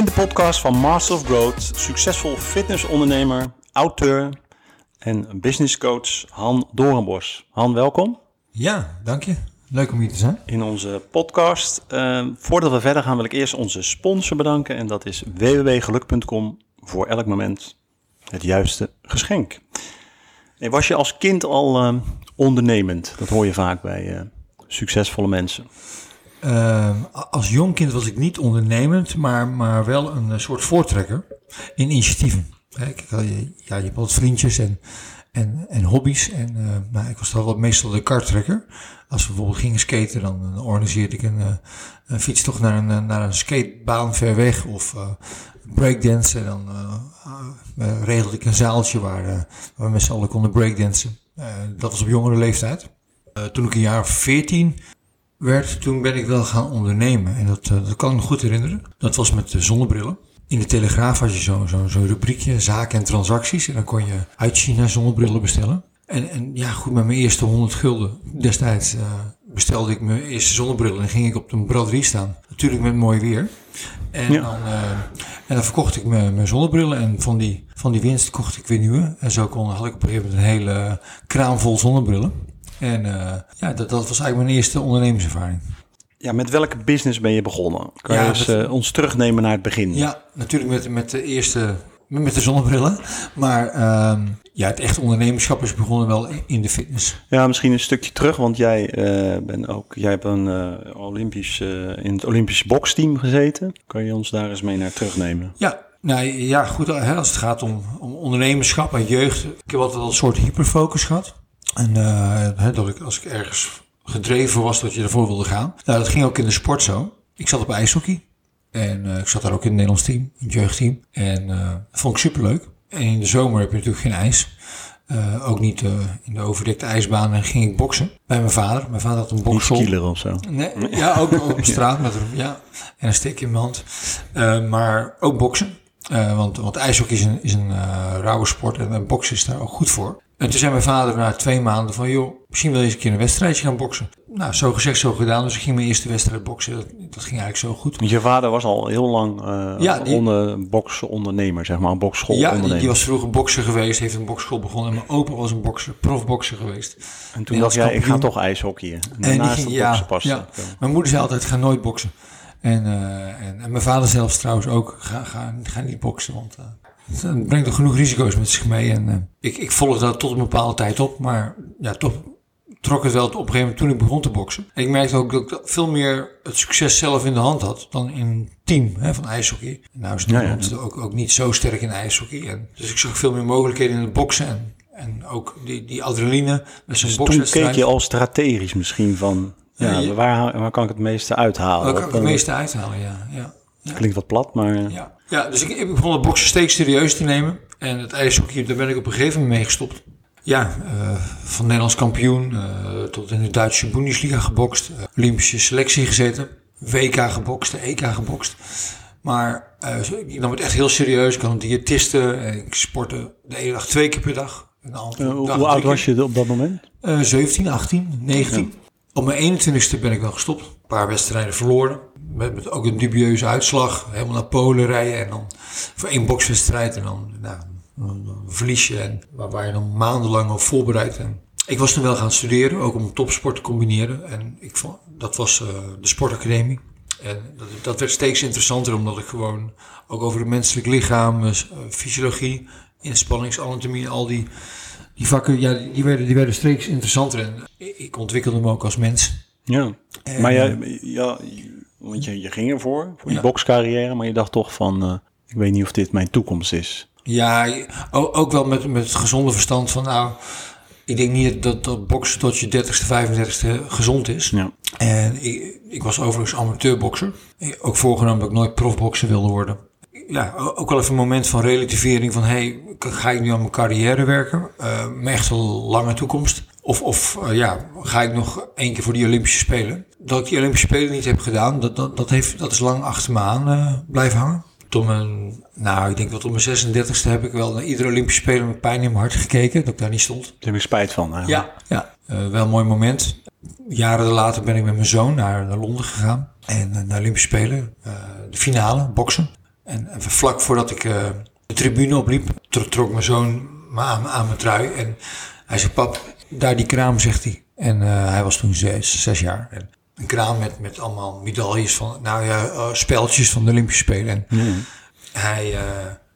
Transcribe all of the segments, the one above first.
in de podcast van Master of Growth, succesvol fitnessondernemer, auteur en businesscoach Han Doornbos. Han, welkom Ja, dank je. Leuk om hier te zijn. in onze podcast. Eh, voordat we verder gaan wil ik eerst onze sponsor bedanken en dat is www.geluk.com voor elk moment het juiste geschenk. Was je als kind al eh, ondernemend? Dat hoor je vaak bij eh, succesvolle mensen. Uh, als jong kind was ik niet ondernemend, maar, maar wel een eh, soort voortrekker in initiatieven. Kijk, je- ja, je hebt vriendjes en, en, en hobby's. En eh, nou, ik was toch wel meestal de karttrekker. Als we bijvoorbeeld gingen skaten, dan, organiseerde ik een, eh, een fietstocht naar een, eh, naar een skatebaan ver weg. Of eh breakdansen. Dan eh, eh, regelde ik een zaaltje waar, eh, waar we met z'n allen konden breakdansen. Eh, dat was op jongere leeftijd. Eh, toen ik een jaar of 14 werd, toen ben ik wel gaan ondernemen. En dat, eh, dat kan ik me goed herinneren. Dat was met de zonnebrillen. In de Telegraaf had je zo'n zo, zo rubriekje, zaken en transacties. En dan kon je uit China zonnebrillen bestellen. En, en ja, goed, met mijn eerste 100 gulden destijds eh, bestelde ik mijn eerste zonnebrillen. En ging ik op de braderie staan. Natuurlijk met mooi weer. En, Ja. dan, eh, en dan verkocht ik mijn, mijn zonnebrillen. En van die, van die winst kocht ik weer nieuwe. En zo kon, had ik op een gegeven moment een hele kraam vol zonnebrillen. En eh, ja, dat, dat was eigenlijk mijn eerste ondernemerservaring. Ja, met welke business ben je begonnen? Kan Ja, je eens met- eh, ons terugnemen naar het begin? Ja, natuurlijk met, met de eerste, met de zonnebrillen. Maar ehm, ja, het echte ondernemerschap is begonnen wel in de fitness. Ja, misschien een stukje terug, want jij, eh bent ook, jij hebt een, Olympisch, in het Olympische boksteam gezeten. Kan je ons daar eens mee naar terugnemen? Ja, nou ja, goed, als het gaat om, om ondernemerschap en jeugd. Ik heb altijd wel een soort hyperfocus gehad. En eh, dat ik, als ik ergens gedreven was, dat je ervoor wilde gaan. Nou, dat ging ook in de sport zo. Ik zat op ijshockey. En eh, ik zat daar ook in het Nederlands team, in het jeugdteam. En eh, dat vond ik superleuk. En in de zomer heb je natuurlijk geen ijs. Ook niet in de overdekte ijsbaan. En ging ik boksen bij mijn vader. Mijn vader had een Niet bokschool. skieler of zo. Nee, ja, ook op straat met een, ja, en een steek in mijn hand. Maar ook boksen. Want, want ijshockey is een, is een rauwe sport en, en boksen is daar ook goed voor. En toen zei mijn vader na twee maanden van, joh, misschien wil je eens een keer een wedstrijdje gaan boksen. Nou, zo gezegd, zo gedaan. Dus ik ging mijn eerste wedstrijd boksen. Dat, dat ging eigenlijk zo goed. Want je vader was al heel lang eh Ja, die- onder, boksondernemer, zeg maar, een Ja, boksschoolondernemer. die, die was vroeger bokser geweest, heeft een bokschool begonnen. En mijn opa was een bokser, profbokser geweest. en toen Ja, dacht jij, ik ga toch ijshockeyen. En En daarnaast ging, ja, ja. Mijn moeder zei altijd, ga nooit boksen. En, eh, en, en mijn vader zelfs trouwens ook, ga, ga, ga niet boksen, want eh, het brengt er genoeg risico's met zich mee. En eh, ik, ik volgde dat tot een bepaalde tijd op, maar ja, toch trok het wel op een gegeven moment toen ik begon te boksen. En ik merkte ook dat ik veel meer het succes zelf in de hand had dan in een team hè, van ijshockey. En nou is Ja, ja. Nederland ook, ook niet zo sterk in ijshockey. En, dus ik zag veel meer mogelijkheden in het boksen en, en ook die, die adrenaline met zo'n Dus toen keek je al strategisch misschien van, ja, waar, waar kan ik het meeste uithalen? Kan ik het meeste uithalen, ja. ja. Klinkt wat plat, maar Ja, ja dus ik, ik begon het boksen steeds serieus te nemen. En het ijshockey, daar ben ik op een gegeven moment mee gestopt. Ja, eh, van Nederlands kampioen eh, tot in de Duitse Bundesliga gebokst. eh, Olympische selectie gezeten. WK gebokst, EK gebokst. Maar zo- ik nam het echt heel serieus. Ik had een diëtiste. en Ik sportte de ene dag twee keer per dag. En de andere hoe, dag hoe oud was je op dat moment? keer. Eh, 17, 18, 19. Op mijn 21ste ben ik wel gestopt. Een paar wedstrijden verloren. Met, ook een dubieuze uitslag. Helemaal naar Polen rijden. En dan voor één bokswedstrijd. En dan, nou, dan, verlies je. En waar, waar je dan maandenlang op voorbereid. En ik was toen wel gaan studeren. Ook om topsport te combineren. En ik vond, dat was eh, de sportacademie. En dat, dat werd steeds interessanter. Omdat ik gewoon ook over het menselijk lichaam. eh, fysiologie, inspanningsanatomie. Al die, die vakken. Ja, die werden, die werden steeds interessanter. En ik- ik ontwikkelde me ook als mens. Ja. En, maar eh, jij, ja, want je, je ging ervoor, voor die Ja. bokscarrière, maar je dacht toch van, eh, ik weet niet of dit mijn toekomst is. Ja, je- ook wel met, met het gezonde verstand van nou, ik denk niet dat, dat boksen tot je 30ste, 35ste gezond is. Ja. En ik, ik was overigens amateurbokser. Ik- Ook voorgenomen dat ik nooit profbokser wilde worden. Ja, ook wel even een moment van relativering van hey, ga ik nu aan mijn carrière werken? Eh mijn echt lange toekomst? Of, of eh, ja, ga ik nog één keer voor die Olympische Spelen? Dat ik die Olympische Spelen niet heb gedaan, dat, dat, dat, heeft, dat is lang achter me aan eh, blijven hangen. Tot mijn, nou, ik denk wel tot mijn 36e heb ik wel naar iedere Olympische Spelen met pijn in mijn hart gekeken, dat ik daar niet stond. Daar heb ik spijt van eigenlijk. Ja, ja. Eh, wel een mooi moment. Jaren later ben ik met mijn zoon naar, naar Londen gegaan. En eh, naar de Olympische Spelen, eh, de finale, boksen. en, en vlak voordat ik eh, de tribune opliep, tro- trok mijn zoon me aan, aan mijn trui. En hij zei, pap, daar die kraam, zegt hij. En eh, hij was toen zes, zes jaar. En een kraam met, met allemaal medailles van, nou ja, eh, speltjes van de Olympische Spelen. En hij, eh,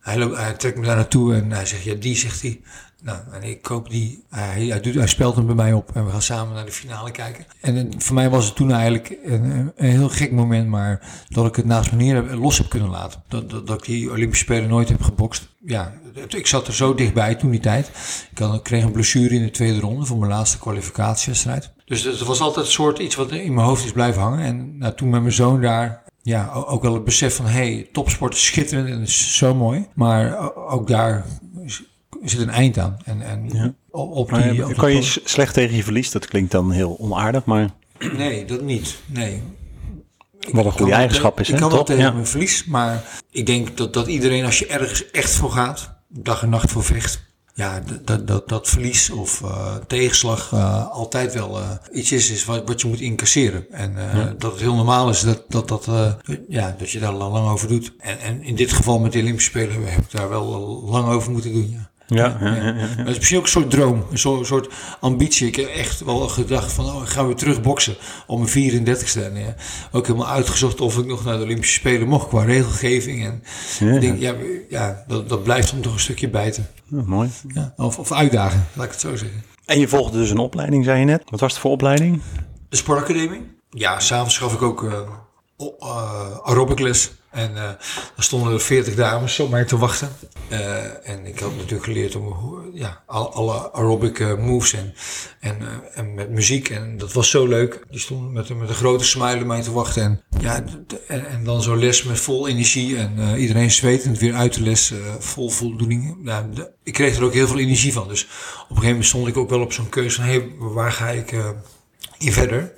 hij, loopt, hij trekt me daar naartoe en hij zegt, ja, die, zegt hij. Nou, en ik koop die. Hij, hij, hij spelt hem bij mij op en we gaan samen naar de finale kijken. En, eh, voor mij was het toen eigenlijk een, een heel gek moment, maar dat ik het naast me neer heb, los heb kunnen laten. Dat, dat, ik die Olympische Spelen nooit heb gebokst. Ja, ik zat er zo dichtbij toen die tijd. Ik, had, kreeg een blessure in de tweede ronde voor mijn laatste kwalificatiewedstrijd. Dus het was altijd een soort iets wat in mijn hoofd is blijven hangen. En nou, toen met mijn zoon daar ja, ook wel het besef van, hey, topsport is schitterend en is zo mooi. Maar ook daar zit een eind aan. En, en op Maar die... op kan je slecht tegen je verlies? Dat klinkt dan heel onaardig, maar Nee, dat niet. Nee. wat een goede eigenschap is, hè? Ik kan wel tegen Ja. mijn verlies, maar ik denk dat, dat iedereen als je ergens echt voor gaat, dag en nacht voor vecht, ja, dat, dat, dat, verlies of eh, tegenslag eh, altijd wel eh, iets is, is wat, wat je moet incasseren. En dat het heel normaal is dat, dat, dat, ja, dat je daar lang, over doet. En, en in dit geval met de Olympische Spelen heb ik daar wel lang over moeten doen, ja. Ja, ja, ja, ja. Maar het is misschien ook een soort droom, een soort, soort ambitie. Ik heb echt wel gedacht van, oh, ik ga weer terug boksen op mijn 34ste. En ja, ook helemaal uitgezocht of ik nog naar de Olympische Spelen mocht qua regelgeving. En Ja. ik denk, ja, ja dat, dat blijft hem toch een stukje bijten. Mooi. Ja, of, of uitdagen, laat ik het zo zeggen. En je volgde dus een opleiding, zei je net. Wat was het voor opleiding? De sportacademie? Ja, s'avonds gaf ik ook aerobicles. En daar stonden er 40 dames op mij te wachten. Eh, en ik had natuurlijk geleerd om ja, al- alle aerobic eh, moves en, en, en met muziek. En dat was zo leuk. Die stonden met, een- met een grote smile op mij te wachten. En, ja, en, en dan zo'n les met vol energie. En iedereen zwetend weer uit de les, vol voldoening. Ik kreeg er ook heel veel energie van. Dus op een gegeven moment stond ik ook wel op zo'n keuze van... Hey, waar ga ik in verder?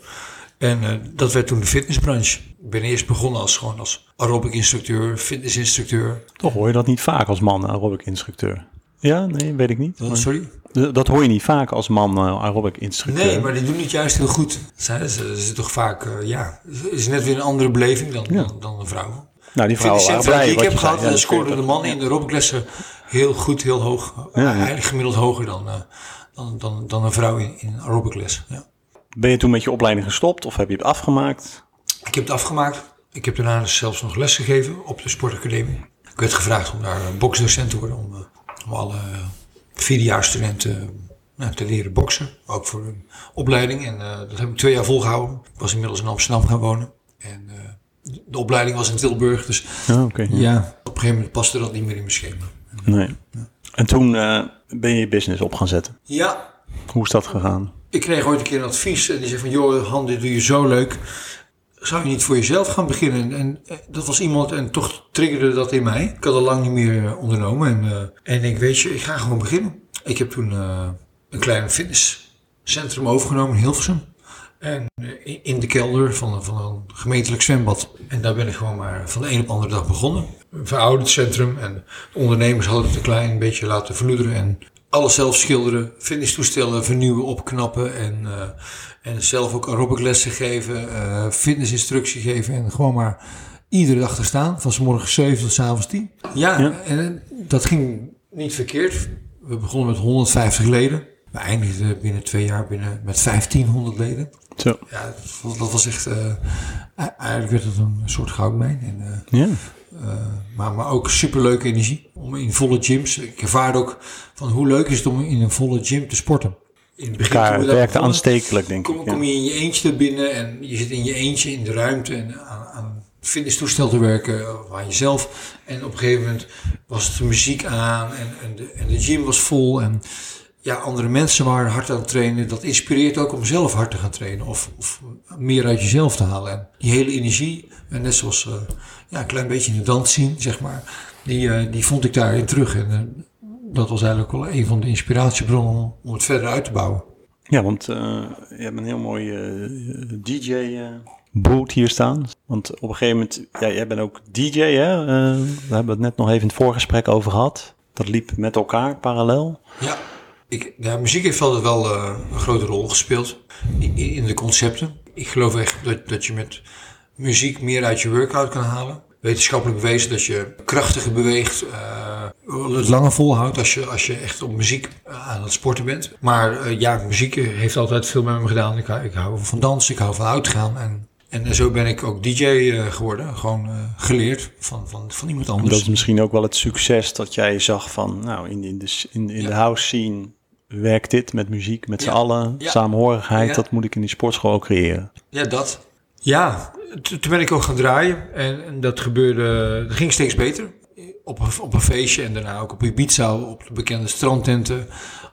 En eh, dat werd toen de fitnessbranche. Ik ben eerst begonnen als gewoon als aerobic instructeur, fitnessinstructeur. Toch hoor je dat niet vaak als man, aerobic instructeur. Ja, nee, weet ik niet. Sorry? Dat hoor je niet vaak als man eh, aerobic instructeur. Nee, maar die doen het juist heel goed. Ze, ze, ze toch vaak, eh, ja, is net weer een andere beleving dan, dan, dan een vrouw. Nou, die vrouwen waren blij. die ik heb gehad, Ja, scoorden de mannen in de aerobiclessen heel goed, heel hoog. Ja. Eigenlijk gemiddeld hoger dan, dan, dan, dan een vrouw in, in aerobicles. Ja. Ben je toen met je opleiding gestopt of heb je het afgemaakt? Ik heb het afgemaakt. Ik heb daarna dus zelfs nog les gegeven op de sportacademie. Ik werd gevraagd om daar een boksdocent te worden. Om, eh, om alle eh, vierdejaarsstudenten eh, nou, te leren boksen. Ook voor een opleiding. En eh, dat heb ik twee jaar volgehouden. Ik was inmiddels in Amsterdam gaan wonen. En eh, de- opleiding was in Tilburg. Dus Ja, oké. ja, op een gegeven moment paste dat niet meer in mijn schema. Nee. En toen eh, ben je je business op gaan zetten. Ja, Hoe is dat gegaan? Ik kreeg ooit een keer een advies en die zei van... joh, Han, dit doe je zo leuk. Zou je niet voor jezelf gaan beginnen? En eh, dat was iemand en toch triggerde dat in mij. Ik had al lang niet meer eh, ondernomen. En, eh, en ik weet je, ik ga gewoon beginnen. Ik heb toen een klein fitnesscentrum overgenomen in Hilversum. En in- in de kelder van, van een gemeentelijk zwembad. En daar ben ik gewoon maar van de een op de andere dag begonnen. Een verouderd centrum. En de ondernemers hadden het een klein beetje laten verloederen. En alles zelf schilderen, fitnesstoestellen vernieuwen, opknappen. En, eh, en zelf ook aerobic lessen geven, eh, fitnessinstructie geven. En gewoon maar iedere dag te staan. Van s morgens 7 tot s avonds 10. Ja, Ja. en eh, dat ging niet verkeerd. We begonnen met 150 leden. We eindigden binnen twee jaar binnen met 1500 leden. Zo. Ja, dat was- echt... eh, e- eigenlijk werd het een soort goudmijn. En, eh, Ja. Eh, maar, maar ook superleuke energie. Om in volle gyms. Ik ervaarde ook van hoe leuk is het om in een volle gym te sporten. In het begin we het werkte aanstekelijk, denk ik. Kom, kom Ja. je in je eentje er binnen en je zit in je eentje in de ruimte en aan, aan het fitnesstoestel te werken of aan jezelf. En op een gegeven moment was de muziek aan en, en, de, en de gym was vol en ja, andere mensen waren hard aan het trainen. Dat inspireert ook om zelf hard te gaan trainen of, of meer uit jezelf te halen. En die hele energie, en net zoals eh, ja, een klein beetje in de dans zien, zeg maar, die, eh, die vond ik daarin terug. En eh, dat was eigenlijk wel een van de inspiratiebronnen om, om het verder uit te bouwen. Ja, want je hebt een heel mooi DJ-boot hier staan. Want op een gegeven moment, ja, jij bent ook DJ, hè? Eh, we hebben het net nog even in het voorgesprek over gehad. Dat liep met elkaar parallel. Ja, ik, ja muziek heeft altijd wel eh, een grote rol gespeeld in, in de concepten. Ik geloof echt dat, dat je met muziek meer uit je workout kan halen. We wetenschappelijk bewezen dat je krachtiger beweegt, uh, het langer volhoudt als je, als je echt op muziek aan het sporten bent. Maar uh, ja, muziek heeft altijd veel met me gedaan. Ik, ik hou van dansen, ik hou van uitgaan en en zo ben ik ook DJ geworden. Gewoon geleerd van, van, van iemand anders. Dat is misschien ook wel het succes dat jij zag van, nou, in, in, de, in, in ja. de house scene werkt dit met muziek, met ja. z'n allen. Ja. Samenhorigheid, dat moet ik in die sportschool ook creëren. Ja, dat. Ja, toen ben ik ook gaan draaien. En, en, dat gebeurde, dat ging steeds beter. Op, een, op een feestje en daarna ook op Ibiza, op de bekende strandtenten,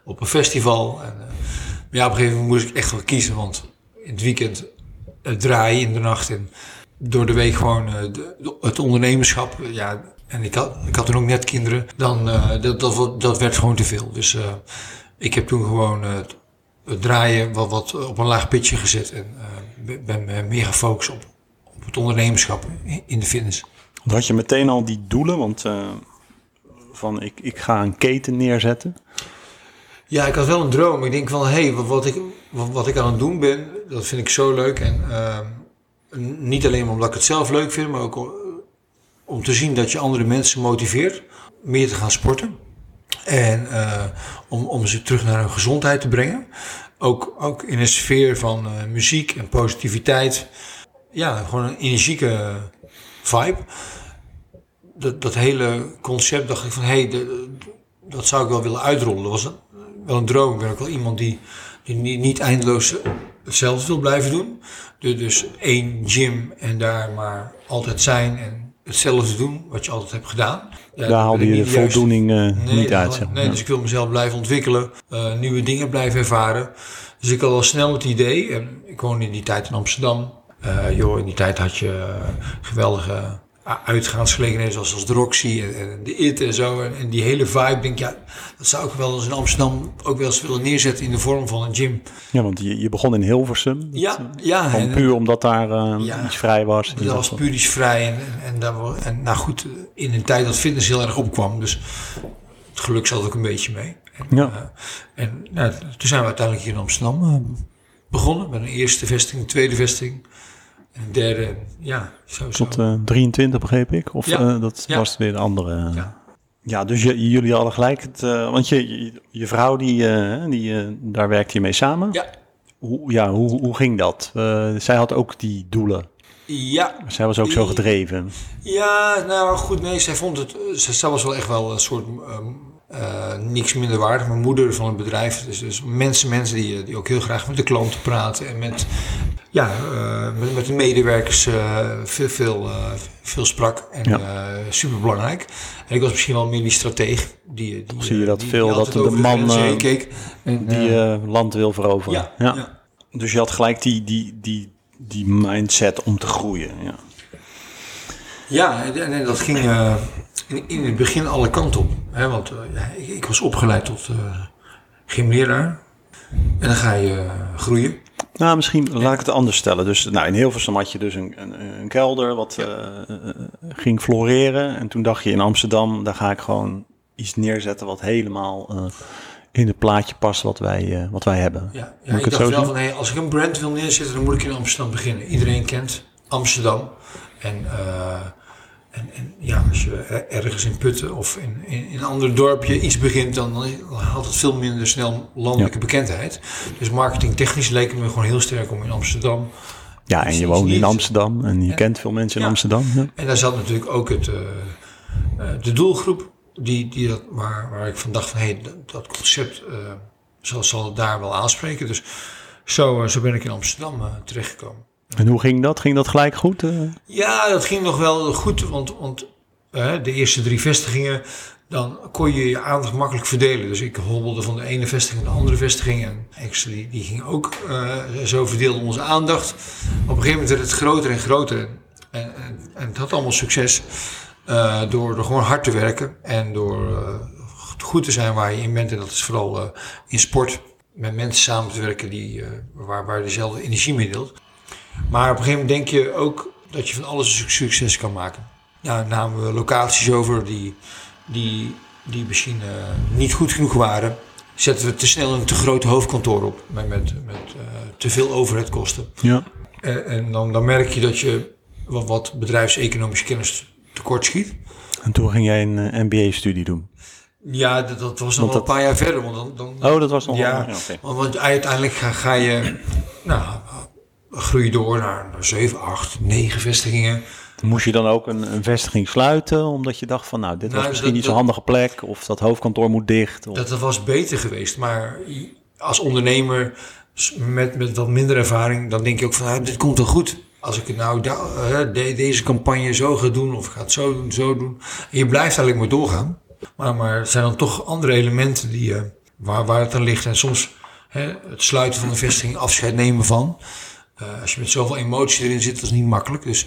op een festival. En, uh, ja, op een gegeven moment moest ik echt wel kiezen, want in het weekend draaien in de nacht en door de week gewoon uh, de, het ondernemerschap. Uh, ja, en ik had, ik had toen ook net kinderen. Dan, uh, dat, dat, dat werd gewoon te veel. Dus ik heb toen gewoon het, het draaien wat, wat op een laag pitje gezet. En ben meer gefocust op, op het ondernemerschap in de fitness. Had je meteen al die doelen? Want van ik, ik ga een keten neerzetten. Ja, ik had wel een droom. Ik denk van, hé, hey, wat, wat, ik, wat, wat, ik aan het doen ben, dat vind ik zo leuk. En uh, niet alleen omdat ik het zelf leuk vind, maar ook om te zien dat je andere mensen motiveert meer te gaan sporten. En uh, om, om ze terug naar hun gezondheid te brengen. Ook, ook in een sfeer van uh, muziek en positiviteit. Ja, gewoon een energieke vibe. Dat, dat hele concept dacht ik van, hé, hey, dat zou ik wel willen uitrollen. Dat was wel een droom. Ik ben ook wel iemand die, die niet, niet eindeloos hetzelfde wil blijven doen. Dus, dus één gym en daar maar altijd zijn en hetzelfde doen wat je altijd hebt gedaan. Ja, daar haalde je de voldoening nee, niet uit. Zeg maar. Nee, dus ik wil mezelf blijven ontwikkelen, uh, nieuwe dingen blijven ervaren. Dus ik had al snel het idee, en ik woonde in die tijd in Amsterdam. Uh, joh, in die tijd had je geweldige uitgaansgelegenheden zoals als de Roxy en, en, de IT en zo. En, en, die hele vibe, denk ja, dat zou ik wel eens in Amsterdam ook wel eens willen neerzetten in de vorm van een gym. Ja, want je, je begon in Hilversum. Ja, ja. Gewoon puur omdat daar uh, ja, iets vrij was. Dat was puur iets vrij. En, en, daar, en nou goed, in een tijd dat fitness heel erg opkwam. Dus het geluk zat ook een beetje mee. En, ja. Uh, en nou, toen zijn we uiteindelijk hier in Amsterdam uh, begonnen met een eerste vesting, een tweede vesting. En derde, ja. Tot uh, 23 begreep ik? Of ja. uh, dat was weer de andere? Ja. Ja, dus je, jullie hadden gelijk. Het, uh, want je, je, je, vrouw, die, die, daar werkte je mee samen. Ja. Hoe, ja, hoe, hoe ging dat? zij had ook die doelen. Ja. Zij was ook zo gedreven. Ja, nou goed, nee, zij vond het. Zij was wel echt wel een soort. Um, uh, niks minder waardig. Mijn moeder van het bedrijf. Dus, dus mensen, mensen die, die ook heel graag met de klanten praten. En met, ja, uh, met, met de medewerkers uh, veel, veel, veel sprak. En ja. super belangrijk. En ik was misschien wel meer die strateeg. Die, die, Zie je dat die, veel, die dat de, de man keek. En, die land wil veroveren. Ja, ja. ja, Dus je had gelijk die, die, die, die mindset om te groeien. Ja, ja en, en dat ging in, in het begin alle kanten op. Hè, want uh, ja, ik, ik, was opgeleid tot uh, gymleraar. En dan ga je uh, groeien. Nou, misschien laat ik het anders stellen. Dus nou, in Hilversum had je dus een, een, een kelder wat ja. ging floreren. En toen dacht je in Amsterdam, daar ga ik gewoon iets neerzetten wat helemaal in het plaatje past wat wij, wat wij hebben. Ja, ja ik, ik dacht wel van, hey, als ik een brand wil neerzetten, dan moet ik in Amsterdam beginnen. Iedereen kent Amsterdam. En en, en, ja, als je ergens in Putten of in, in, in, een ander dorpje iets begint, dan, haalt het veel minder snel landelijke ja. bekendheid. Dus marketingtechnisch leek het me gewoon heel sterk om in Amsterdam. Ja, en je woont in Amsterdam en je en, kent veel mensen in ja, Amsterdam. Ja. En daar zat natuurlijk ook het, uh, uh, de doelgroep, die, die dat, waar, waar ik van dacht van hé, hey, dat, dat, concept uh, zal, zal daar wel aanspreken. Dus zo, zo ben ik in Amsterdam terechtgekomen. En hoe ging dat? Ging dat gelijk goed? Uh? Ja, dat ging nog wel goed, want, want de eerste drie vestigingen, dan kon je je aandacht makkelijk verdelen. Dus ik hobbelde van de ene vestiging naar de andere vestiging. En Excel die, ging ook uh, zo verdeelde onze aandacht. Op een gegeven moment werd het groter en groter. En, en, en het had allemaal succes door, door gewoon hard te werken en door goed te zijn waar je in bent. En dat is vooral in sport met mensen samen te werken die, waar, waar dezelfde energie mee deelt. Maar op een gegeven moment denk je ook dat je van alles een succes kan maken. Nou, namen we locaties over die, die, die misschien uh, niet goed genoeg waren. Zetten we te snel een te groot hoofdkantoor op met, met, met uh, te veel overheadkosten. Ja. En, en dan, dan merk je dat je wat, wat bedrijfseconomische kennis tekortschiet. En toen ging jij een eh, MBA-studie doen. Ja, dat, dat was nog een paar jaar verder. Want dan, dan, Oh, dat was nog Ja, want, want uiteindelijk ga, ga je, nou, groei door naar, naar 7, 8, 9 vestigingen. Moest je dan ook een, een vestiging sluiten, omdat je dacht van, nou, dit was Nou, misschien dat- niet zo'n handige plek, of dat hoofdkantoor moet dicht. Of... Dat, dat was beter geweest. Maar als ondernemer met, met wat minder ervaring, dan denk je ook van, ah, dit komt wel goed. Als ik het nou de- deze campagne zo ga doen, of ik ga het zo doen, zo doen. En je blijft eigenlijk maar doorgaan. Maar, maar er zijn dan toch andere elementen die, eh, waar, waar het aan ligt. En soms hè, het sluiten van een vestiging, afscheid nemen van. Eh, als je met zoveel emotie erin zit, dat is niet makkelijk. Dus,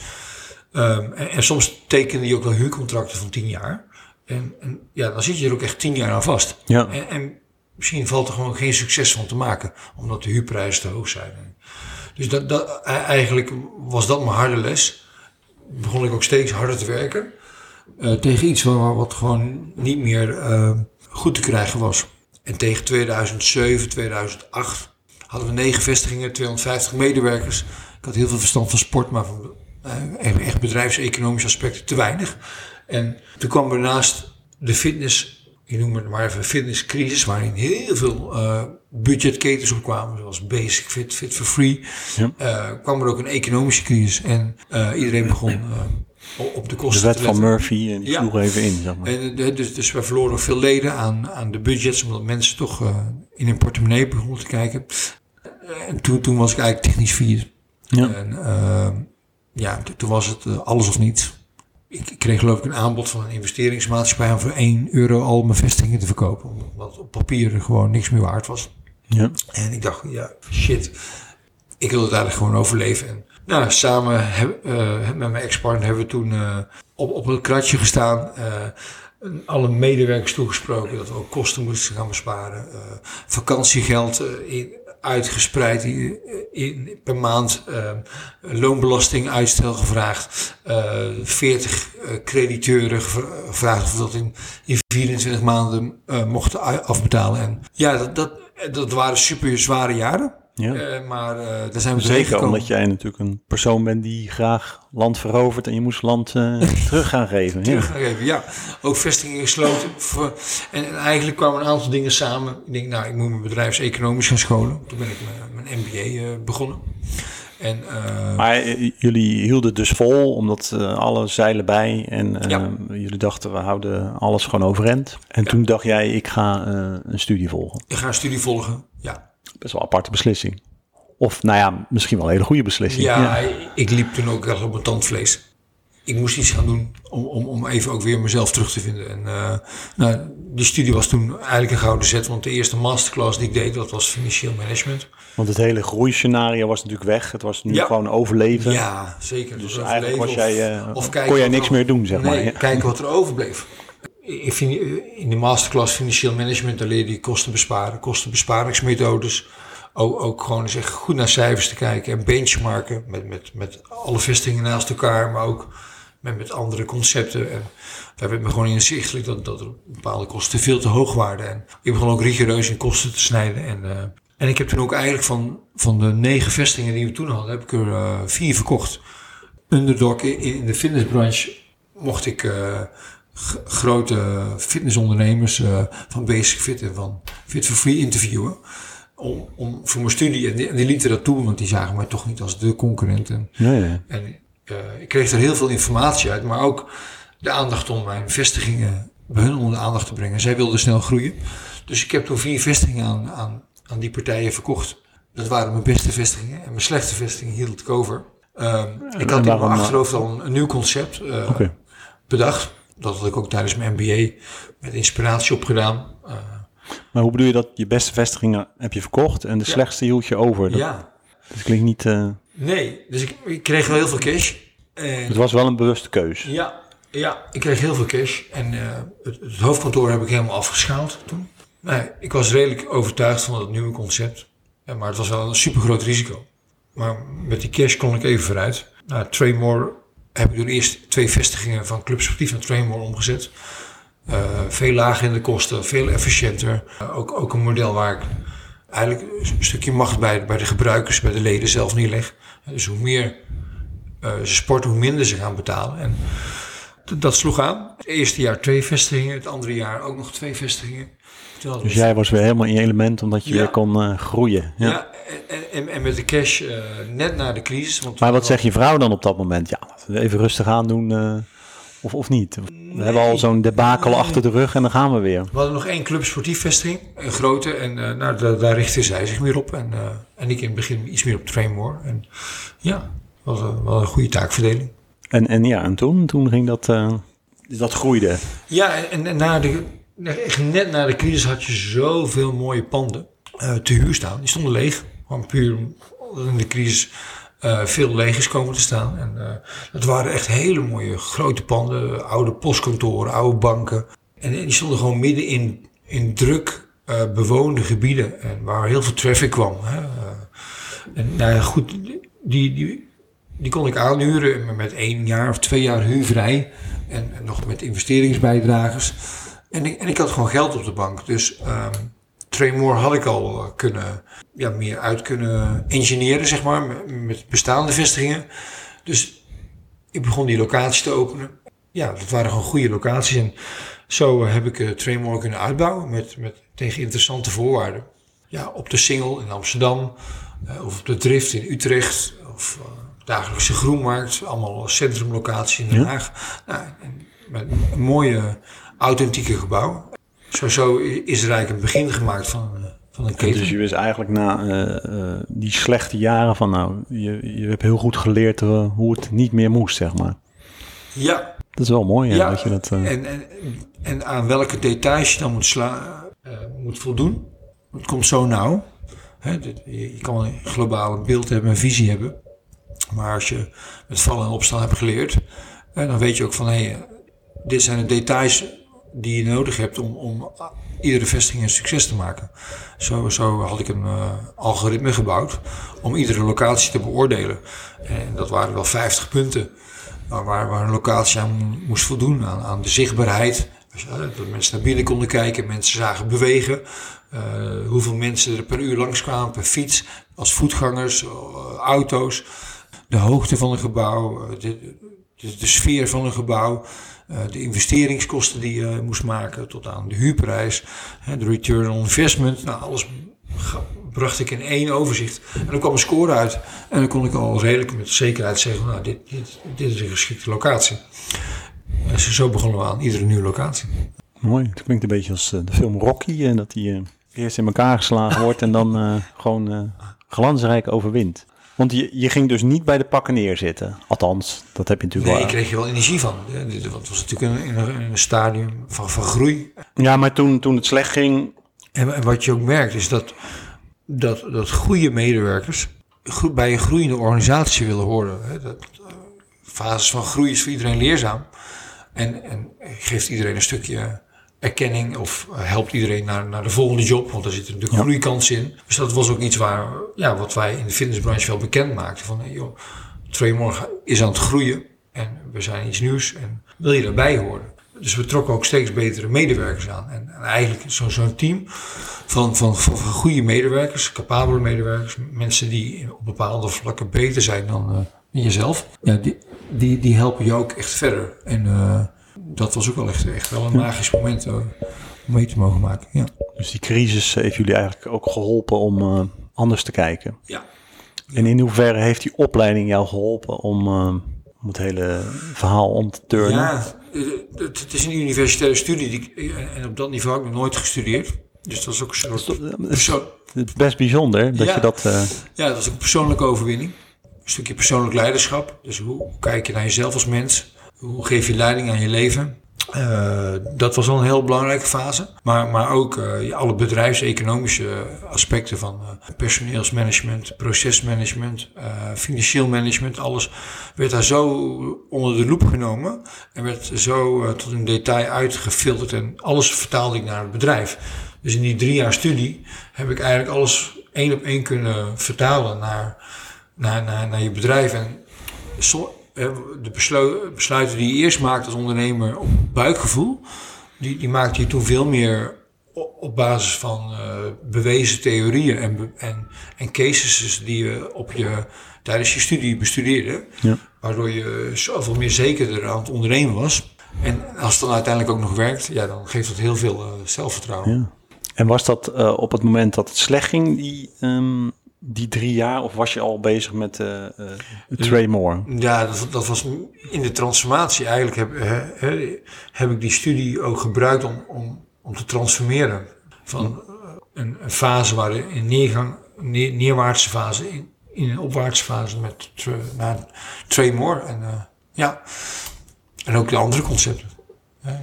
ehm, en, en soms tekenen die ook wel huurcontracten van tien jaar. En, en ja, dan zit je er ook echt tien jaar aan vast. Ja. En, en misschien valt er gewoon geen succes van te maken, omdat de huurprijzen te hoog zijn. Dus dat, dat, e- eigenlijk was dat mijn harde les. Begon ik ook steeds harder te werken. eh, tegen iets wat, wat gewoon niet meer eh, goed te krijgen was. En tegen 2007, 2008 hadden we negen vestigingen, 250 medewerkers. Ik had heel veel verstand van sport, maar van eh, echt bedrijfseconomische aspecten te weinig. En toen kwam er naast de fitness, ik noem het maar even fitnesscrisis, waarin heel veel eh, budgetketens opkwamen, zoals Basic Fit, Fit for Free, Ja. eh, kwam er ook een economische crisis. En iedereen begon op de De kosten wet te van. Murphy, en die Ja. sloeg even in, zeg maar. En, eh, dus, dus we verloren veel leden aan, aan de budgets, omdat mensen toch eh, in hun portemonnee begonnen te kijken. Eh, En toen, toen was ik eigenlijk technisch failliet. Ja. En eh, ja, to- toen was het eh, alles of niets. Ik ik kreeg geloof ik een aanbod van een investeringsmaatschappij om voor 1 euro al mijn vestigingen te verkopen. Omdat op papier er gewoon niks meer waard was. Ja. En ik dacht, ja, shit. Ik wil het eigenlijk gewoon overleven. En, nou, samen eh, met mijn ex-partner hebben we toen eh, op, op een kratje gestaan. eh, alle medewerkers toegesproken dat we ook kosten moesten gaan besparen. vakantiegeld in, uitgespreid in, per maand. eh, loonbelasting uitstel gevraagd. eh 40 eh, crediteuren gevra- gevraagd of we dat in, in 24 maanden mochten afbetalen. En ja, dat, dat, dat waren super zware jaren. Ja. Eh, maar eh, daar zijn we doorheen Zeker omdat jij natuurlijk een persoon bent die graag land verovert en je moest land eh, terug gaan geven. Terug gaan geven. Ja, ook vestigingen gesloten. Voor- En, en eigenlijk kwamen een aantal dingen samen. Ik denk, nou, ik moet mijn bedrijfseconomisch gaan scholen. Toen ben ik mijn, mijn MBA begonnen. En Maar jullie hielden het dus vol, omdat alle zeilen bij en Ja. jullie dachten we houden alles gewoon overeind. En toen dacht jij ik ga een studie volgen. ik ga een studie volgen. Ja, Best wel een aparte beslissing. Of nou ja, misschien wel een hele goede beslissing. ja, ik liep toen ook echt op mijn tandvlees. Ik moest iets gaan doen om, om, om even ook weer mezelf terug te vinden. En eh, nou, die studie was toen eigenlijk een gouden zet. Want de eerste masterclass die ik deed, dat was financieel management. Want het hele groeiscenario was natuurlijk weg. Het was nu Ja. gewoon overleven. Ja, zeker. Dus Dus eigenlijk was jij, eh, kon jij er niks meer doen, zeg maar, ja. kijken wat er overbleef. In, fin- in de masterclass financieel management, daar leer je kosten besparen, kostenbesparingsmethodes. Ook, ook gewoon eens echt goed naar cijfers te kijken en benchmarken met, met, met alle vestigingen naast elkaar, maar ook met, met andere concepten. En daar werd me gewoon inzichtelijk dat, dat er bepaalde kosten veel te hoog waren. En ik begon ook rigoureus in kosten te snijden. En, eh, en ik heb toen ook eigenlijk van, van de negen vestigingen die we toen hadden, heb ik er eh, vier verkocht. Underdog in, de fitnessbranche mocht ik eh, grote fitnessondernemers eh, van Basic Fit en van Fit for Free interviewen. Om, om voor mijn studie, en die, en die lieten dat toe, want die zagen mij toch niet als de concurrent. En, Nee, en eh, ik kreeg er heel veel informatie uit, maar ook de aandacht om mijn vestigingen bij hun onder de aandacht te brengen. Zij wilden snel groeien. Dus ik heb toen vier vestigingen aan, aan, aan die partijen verkocht. Dat waren mijn beste vestigingen. En mijn slechte vestigingen hield ik over. Ehm, ik had in mijn eh, achterhoofd al een, een nieuw concept bedacht. Dat had ik ook tijdens mijn MBA met inspiratie opgedaan. Eh, Maar hoe bedoel je dat je beste vestigingen heb je verkocht en de Ja. slechtste hield je over? Dat, ja, dat klinkt niet... eh, nee. Dus ik, ik kreeg wel heel veel cash. En het was wel een bewuste keus. Ja, ja, ik kreeg heel veel cash. En eh, het, het hoofdkantoor heb ik helemaal afgeschaald toen. Nee, ik was redelijk overtuigd van het nieuwe concept. Ja, maar het was wel een super groot risico. Maar met die cash kon ik even vooruit. Nou, Traymore heb ik toen eerst twee vestigingen van Club Sportief naar Traymore omgezet. Eh, veel lager in de kosten, veel efficiënter. Eh, ook, ook een model waar ik eigenlijk een stukje macht bij, bij de gebruikers, bij de leden zelf neerleg. Dus hoe meer eh, ze sporten, hoe minder ze gaan betalen. En dat sloeg aan. Het eerste jaar twee vestigingen, het andere jaar ook nog twee vestigingen. Dus jij was weer helemaal in je element omdat je Ja. weer kon eh, groeien. Ja. ja, en, en, en met de cash eh, net na de crisis. Want Maar wat zegt je vrouw dan op dat moment? Ja, laten we even rustig aan doen eh, of, of niet? We hebben al zo'n debakel Nee. achter de rug en dan gaan we weer. We hadden nog één club sportief vestiging, een grote. En eh, nou, daar, daar richtte zij zich meer op. En, eh, en ik in het begin iets meer op Trainmore. En ja, was, een- wel een goede taakverdeling. En, en ja, en toen? Toen ging dat... eh, dat groeide. Ja, en, en na de, net na de crisis had je zoveel mooie panden eh, te huur staan. Die stonden leeg. Gewoon puur in de crisis eh, veel leeg is komen te staan. En eh het waren echt hele mooie grote panden. Oude postkantoren, oude banken. En, die stonden gewoon midden in, in druk eh, bewoonde gebieden. En waar heel veel traffic kwam. Hè. Eh, en nou goed, die, die, die kon ik aanhuren met één jaar of twee jaar huurvrij. En, en nog met investeringsbijdragers. En ik, en ik had gewoon geld op de bank. Dus ehm Trainmore had ik al eh, kunnen, ja, meer uit kunnen engineeren, zeg maar, met, met bestaande vestigingen. Dus ik begon die locaties te openen. Ja, dat waren gewoon goede locaties. En zo heb ik uh, Trainmore kunnen uitbouwen met, met, tegen interessante voorwaarden. Ja, op de Singel in Amsterdam, eh, of op de Drift in Utrecht, of uh, dagelijkse Groenmarkt, allemaal centrumlocaties in Den Ja. Haag. Nou, en met een mooie, authentieke gebouw. Zo, zo is er eigenlijk een begin gemaakt van, uh, van een keten. Dus je wist eigenlijk na eh, eh, die slechte jaren van nou, je, je hebt heel goed geleerd eh, hoe het niet meer moest, zeg maar. Ja, Dat is wel mooi, ja, Ja, dat je dat... eh, en, en, en aan welke details je dan moet, sla, eh, moet voldoen. Het komt zo nauw. Hè, je, kan een globale beeld hebben, een visie hebben. Maar als je met vallen en opstaan hebt geleerd, eh, dan weet je ook van hé, eh, dit zijn de details die je nodig hebt om, om iedere vestiging een succes te maken. Zo, had ik een eh, algoritme gebouwd om iedere locatie te beoordelen. En dat waren wel 50 punten waar, waar, een locatie aan moest voldoen. Aan, aan de zichtbaarheid, dus, dat mensen naar binnen konden kijken, mensen zagen bewegen. eh, hoeveel mensen er per uur langskwamen per fiets, als voetgangers, auto's. De hoogte van een gebouw, de, de sfeer van een gebouw. Eh, de investeringskosten die je moest maken tot aan de huurprijs. de return on investment. Nou, alles bracht ik in één overzicht. En dan kwam een score uit. En dan kon ik al redelijk met zekerheid zeggen, nou, dit, dit, dit is een geschikte locatie. En zo- begonnen we aan iedere nieuwe locatie. Mooi. Het klinkt een beetje als eh, de film Rocky. En dat die eh, eerst in elkaar geslagen wordt en dan gewoon eh, glansrijk overwint. Want je, je ging dus niet bij de pakken neerzitten. Althans, dat heb je natuurlijk Nee, ik wel. kreeg er wel energie van. Het was natuurlijk een, een, een stadium van, van groei. Ja, maar toen, toen het slecht ging... En, en wat je ook merkt is dat, dat, dat goede medewerkers bij een groeiende organisatie willen horen. Hè. Dat, eh, fases van groei is voor iedereen leerzaam. En, en geeft iedereen een stukje erkenning of helpt iedereen naar, naar de volgende job. Want daar zitten natuurlijk Ja. groeikansen in. Dus dat was ook iets waar, ja, wat wij in de fitnessbranche wel bekend maakten. Van, hey, joh, Trainmore is aan het groeien en we zijn iets nieuws en wil je daarbij horen. Dus we trokken ook steeds betere medewerkers aan. En, en eigenlijk zo- zo'n team van, van, van, goede medewerkers, capabele medewerkers, mensen die op bepaalde vlakken beter zijn dan eh, jezelf. Ja, die, die, die helpen je ook echt verder. En eh, dat was ook wel echt, echt wel een magisch moment eh, om mee te mogen maken. Ja. Dus die crisis heeft jullie eigenlijk ook geholpen om eh, anders te kijken. Ja. En in hoeverre heeft die opleiding jou geholpen om, eh, om het hele verhaal om te turnen? Ja, eh, het, het is een universitaire studie die, ik- en op dat niveau heb ik nog nooit gestudeerd. Dus dat is ook een soort Het is best bijzonder dat Ja. je dat... eh, Ja, dat is ook een persoonlijke overwinning. Een stukje persoonlijk leiderschap. Dus hoe kijk je naar jezelf als mens? Hoe geef je leiding aan je leven? Eh, dat was wel een heel belangrijke fase. Maar, maar ook eh, alle bedrijfseconomische aspecten van eh, personeelsmanagement, procesmanagement, financieel management. Alles werd daar zo onder de loep genomen. En werd zo tot in detail uitgefilterd. En alles vertaalde ik naar het bedrijf. Dus in die drie jaar studie heb ik eigenlijk alles één op één kunnen vertalen naar, naar, naar, naar je bedrijf. En so- de beslu- besluiten die je eerst maakt als ondernemer op buikgevoel, die, die maakte je toen veel meer op basis van eh, bewezen theorieën en, en, en cases die je op je tijdens je studie bestudeerde. Ja. Waardoor je zoveel meer zekerder aan het ondernemen was. En als het dan uiteindelijk ook nog werkt, ja, dan geeft dat heel veel uh, zelfvertrouwen. Ja. En was dat uh, op het moment dat het slecht ging, die, um, die drie jaar, of was je al bezig met uh, Trey Moore? Ja, dat, dat, was in de transformatie. Eigenlijk heb, he, heb ik die studie ook gebruikt om, om, om te transformeren. Van een, een fase waar in neergang, neer, neerwaartse fase, in, in een opwaartse fase met naar Trey Moore. En ja, en ook de andere concepten.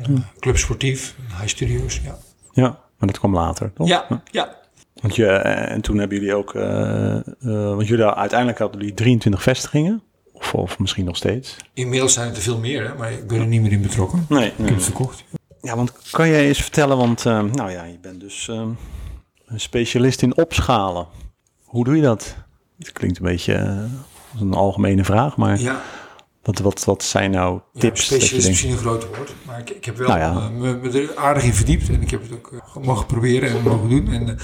Hm. Club sportief, high studios, ja. Ja, maar dat kwam later, toch? Ja, ja. Want je, en toen hebben jullie ook, uh, uh, want jullie uiteindelijk hadden jullie 23 vestigingen. Of, of misschien nog steeds. Inmiddels zijn het er veel meer, hè, maar ik ben er niet meer in betrokken. Nee. Ik heb het verkocht. Ja, want kan jij eens vertellen, want uh, nou ja, je bent dus een specialist in opschalen. Hoe doe je dat? Het klinkt een beetje een algemene vraag, maar... Ja. Wat, wat, wat zijn nou tips? Ja, specialist is misschien een groot woord, maar ik, ik heb wel nou ja. me, me, er aardig in verdiept en ik heb het ook mogen proberen en mogen doen. En,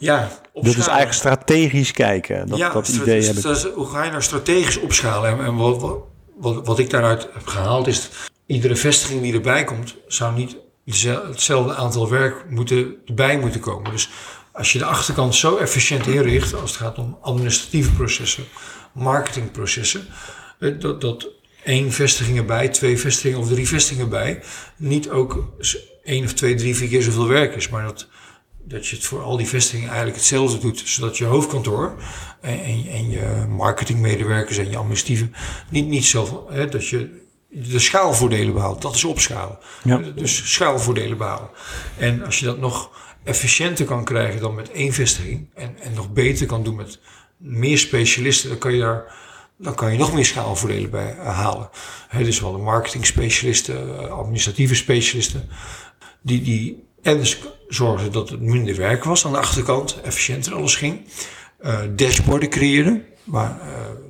ja, opschalen. Dus eigenlijk strategisch kijken, dat, ja, dat idee heb ik. Is, hoe ga je nou strategisch opschalen? En, en wat, wat, wat, wat, ik daaruit heb gehaald is, iedere vestiging die erbij komt, zou niet hetzelfde aantal werk moeten, erbij moeten komen. Dus als je de achterkant zo efficiënt inricht, als het gaat om administratieve processen, marketingprocessen, dat, dat één vestiging erbij, twee vestigingen of drie vestigingen bij, niet ook één of twee, drie, vier keer zoveel werk is, maar dat, dat je het voor al die vestigingen eigenlijk hetzelfde doet, zodat je hoofdkantoor en, en, en je marketingmedewerkers en je administratieve niet, niet zo, hè, dat je de schaalvoordelen behaalt. Dat is opschalen. Ja. Dus schaalvoordelen behalen. En als je dat nog efficiënter kan krijgen dan met één vestiging en, en nog beter kan doen met meer specialisten, dan kan je daar dan kan je nog meer schaalvoordelen bij halen. He, dus wel de marketing specialisten, administratieve specialisten, die, die en dus zorgden dat het minder werk was aan de achterkant, efficiënter alles ging. Uh, dashboarden creëren, waar, uh,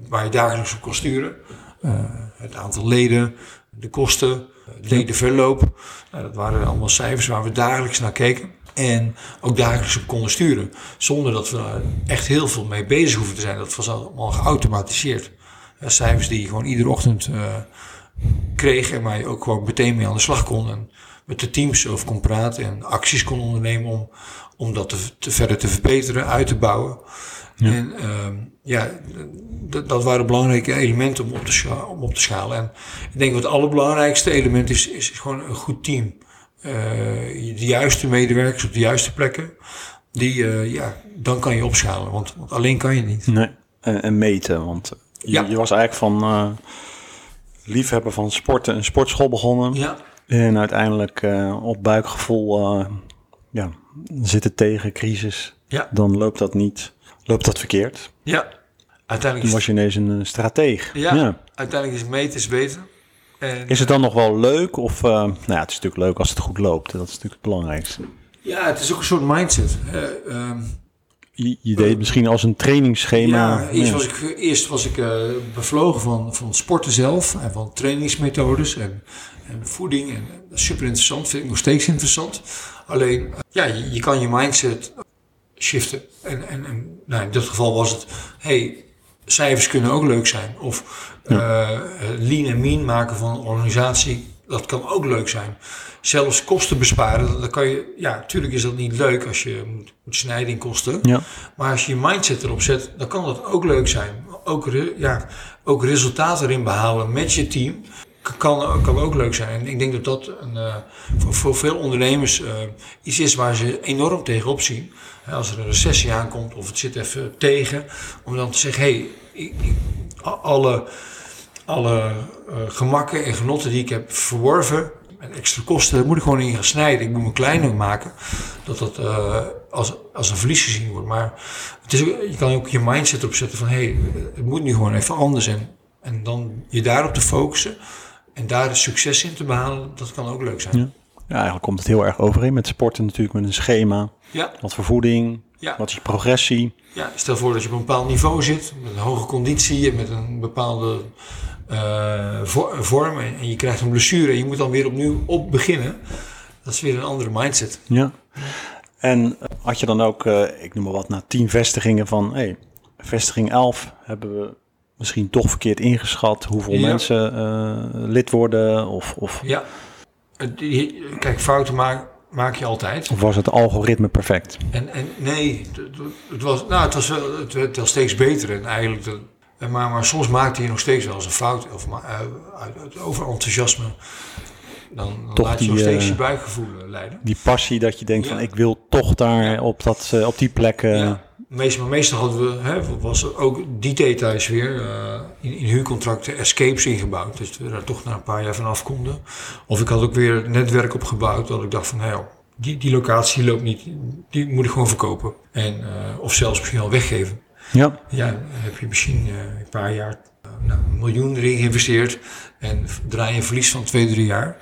waar je dagelijks op kon sturen. Uh, het aantal leden, de kosten, ledenverloop. Nou, dat waren allemaal cijfers waar we dagelijks naar keken. En ook dagelijks op konden sturen. Zonder dat we daar echt heel veel mee bezig hoeven te zijn. Dat was allemaal geautomatiseerd cijfers die je gewoon iedere ochtend uh, kreeg en waar je ook gewoon meteen mee aan de slag kon. En met de teams over kon praten en acties kon ondernemen om, om dat te, te verder te verbeteren, uit te bouwen. Ja. En uh, ja, dat waren belangrijke elementen om op, te schalen, om op te schalen. En ik denk wat het allerbelangrijkste element is, is gewoon een goed team. Uh, de juiste medewerkers op de juiste plekken. Die, uh, ja, dan kan je opschalen, want, want alleen kan je niet. Nee, en, en meten, want je, Ja. je was eigenlijk van uh, liefhebber van sporten een sportschool begonnen. Ja, En uiteindelijk uh, op buikgevoel uh, ja, zitten tegen crisis. Ja. Dan loopt dat niet, loopt dat verkeerd. ja. Toen Uiteindelijk was je ineens een eh, strateeg. ja, uiteindelijk is meten is weten. En, Is het dan nog wel leuk? Of, uh, nou ja, het is natuurlijk leuk als het goed loopt. Dat is natuurlijk het belangrijkste. Ja, het is ook een soort mindset. Ehm, Je, je deed misschien als een trainingsschema. ja, eerst was ik, eerst was ik eh, bevlogen van, van sporten zelf en van trainingsmethodes en, en voeding. En, eh, super interessant, vind ik nog steeds interessant. Alleen, eh, ja, je, je kan je mindset shiften. En, en, en nou, in dit geval was het, hey, cijfers kunnen ook leuk zijn. Of eh, lean en mean maken van een organisatie, dat kan ook leuk zijn. Zelfs kosten besparen, dan kan je, ja, natuurlijk is dat niet leuk als je moet, moet snijden in kosten. Ja. Maar als je je mindset erop zet, dan kan dat ook leuk zijn. Ook, ja, ook resultaten erin behalen met je team kan, kan ook leuk zijn. Ik denk dat dat een, eh, voor, veel ondernemers eh, iets is waar ze enorm tegenop zien. Als er een recessie aankomt of het zit even tegen, om dan te zeggen: hé, hey, alle, alle eh, gemakken en genotten die ik heb verworven. En extra kosten, daar moet ik gewoon in gaan snijden. Ik moet me kleiner maken. Dat dat als, als een verlies gezien wordt. Maar het is, je kan ook je mindset opzetten van... hé, hey, het moet nu gewoon even anders. En, en dan je daarop te focussen. En daar succes in te behalen. Dat kan ook leuk zijn. Ja. Ja, eigenlijk komt het heel erg overeen met sporten natuurlijk, met een schema. Ja, Wat voor voeding, ja. wat is je progressie. Ja, stel voor dat je op een bepaald niveau zit, met een hoge conditie en met een bepaalde eh, vo- vorm en, je krijgt een blessure en je moet dan weer opnieuw op beginnen. Dat is weer een andere mindset. Ja. En had je dan ook, eh, ik noem maar wat, na tien vestigingen van, hey, vestiging 11 hebben we misschien toch verkeerd ingeschat hoeveel Ja. mensen eh, lid worden? Of, of, Ja. Kijk, fouten maak, maak je altijd. of was het algoritme perfect? En, en nee, het, was, nou, het, was wel, het werd wel steeds beter. En eigenlijk de, en maar, maar soms maakte je nog steeds wel eens een fout. Of maar, eh, uit, uit overenthousiasme. Dan, dan Toch laat je die, nog steeds eh, je buikgevoel eh, leiden. Die passie dat je denkt Ja. van ik wil toch daar Ja. op, dat, eh, op die plek... eh, Ja. Meestal, maar meestal hadden we, hè, was er ook die details weer eh, in, in huurcontracten escapes ingebouwd. Dus we daar toch na een paar jaar van af konden. Of ik had ook weer netwerk opgebouwd dat ik dacht van, nou ja, die, die locatie loopt niet, die moet ik gewoon verkopen. En, eh, of zelfs misschien wel weggeven. ja. Ja, dan heb je misschien eh, een paar jaar nou, een miljoen erin geïnvesteerd. En draai je een verlies van twee, drie jaar.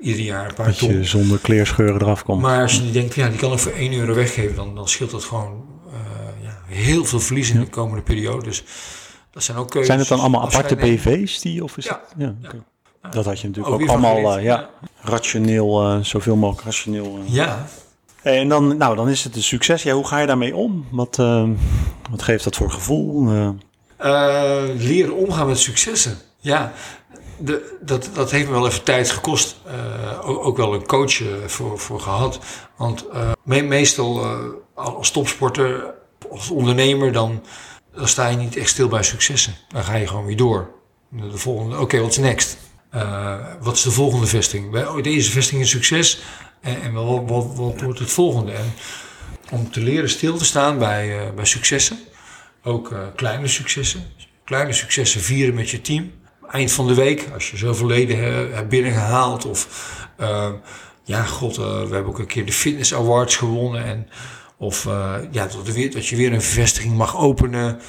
Ieder jaar een paar Dat ton. je zonder kleerscheuren eraf komt. Maar als je die denkt, ja, die kan ik voor 1 euro weggeven, dan, dan scheelt dat gewoon heel veel verlies in de komende periode. Dus dat zijn ook keuzes. Zijn het dan allemaal aparte BV's die? Of is Ja. het, ja. Dat had je natuurlijk Ook allemaal eh, ja, rationeel, eh, zoveel mogelijk rationeel. eh. Ja, En dan, nou, dan is het een succes. Ja, hoe ga je daarmee om? Wat, wat geeft dat voor gevoel? Leren omgaan met successen. Ja, de, dat, dat heeft me wel even tijd gekost. Ook, ook wel een coach voor, voor gehad. Want me- meestal als topsporter, als ondernemer, dan, dan sta je niet echt stil bij successen. Dan ga je gewoon weer door. De volgende, oké, wat is next? Eh, wat is de volgende vesting? Bij- oh, Deze vesting is succes. En, en wat, wat, wordt het volgende? En om te leren stil te staan bij, eh, bij successen. Ook eh, kleine successen. Kleine successen vieren met je team. Eind van de week, als je zoveel leden he- hebt binnengehaald. Of ja, god, we hebben ook een keer de Fitness Awards gewonnen. En, of eh, ja, dat, er weer, dat je weer een vestiging mag openen.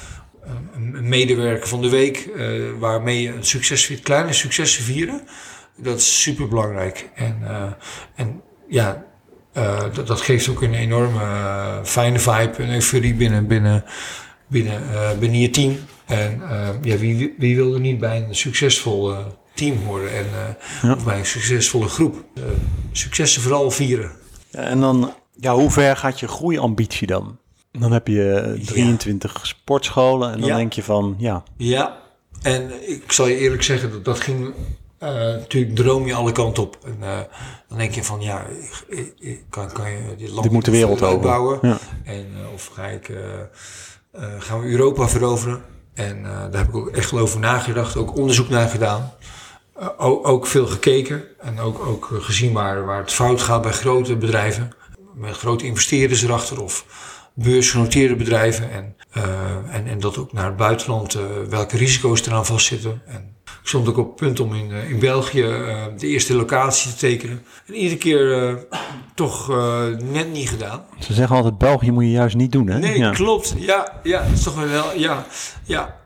Eh, een, medewerker van de week, eh, waarmee je een succes. Kleine successen vieren. Dat is super belangrijk. En, en ja, dat, dat geeft ook een enorme fijne vibe en euforie binnen, binnen, binnen, binnen je team. En ja, wie, wie wil er niet bij een succesvol team horen en, Ja. of bij een succesvolle groep? Successen vooral vieren. en dan, ja, hoe ver gaat je groeiambitie dan? Dan heb je eh, 23 sportscholen en dan Ja. denk je van, ja, Ja, en ik zal je eerlijk zeggen, dat, dat ging eh, natuurlijk droom je alle kanten op. En eh, dan denk je van ja, ik, ik- ik- kan, kan je dit land Dit moet de wereld over. uitbouwen? Ja. En eh, of ga ik, gaan we Europa veroveren? En daar heb ik ook echt wel over nagedacht, ook onderzoek naar gedaan. Ook, ook veel gekeken en ook, ook gezien waar, waar het fout gaat bij grote bedrijven. Met grote investeerders erachter of beursgenoteerde bedrijven. En, eh, en, en dat ook naar het buitenland, eh, welke risico's eraan vastzitten. En ik stond ook op het punt om in, eh, in België de eerste locatie te tekenen. En iedere keer toch net niet gedaan. ze zeggen altijd, België moet je juist niet doen, hè? Nee, ja. klopt. Ja, ja, dat is toch wel, ja, ja,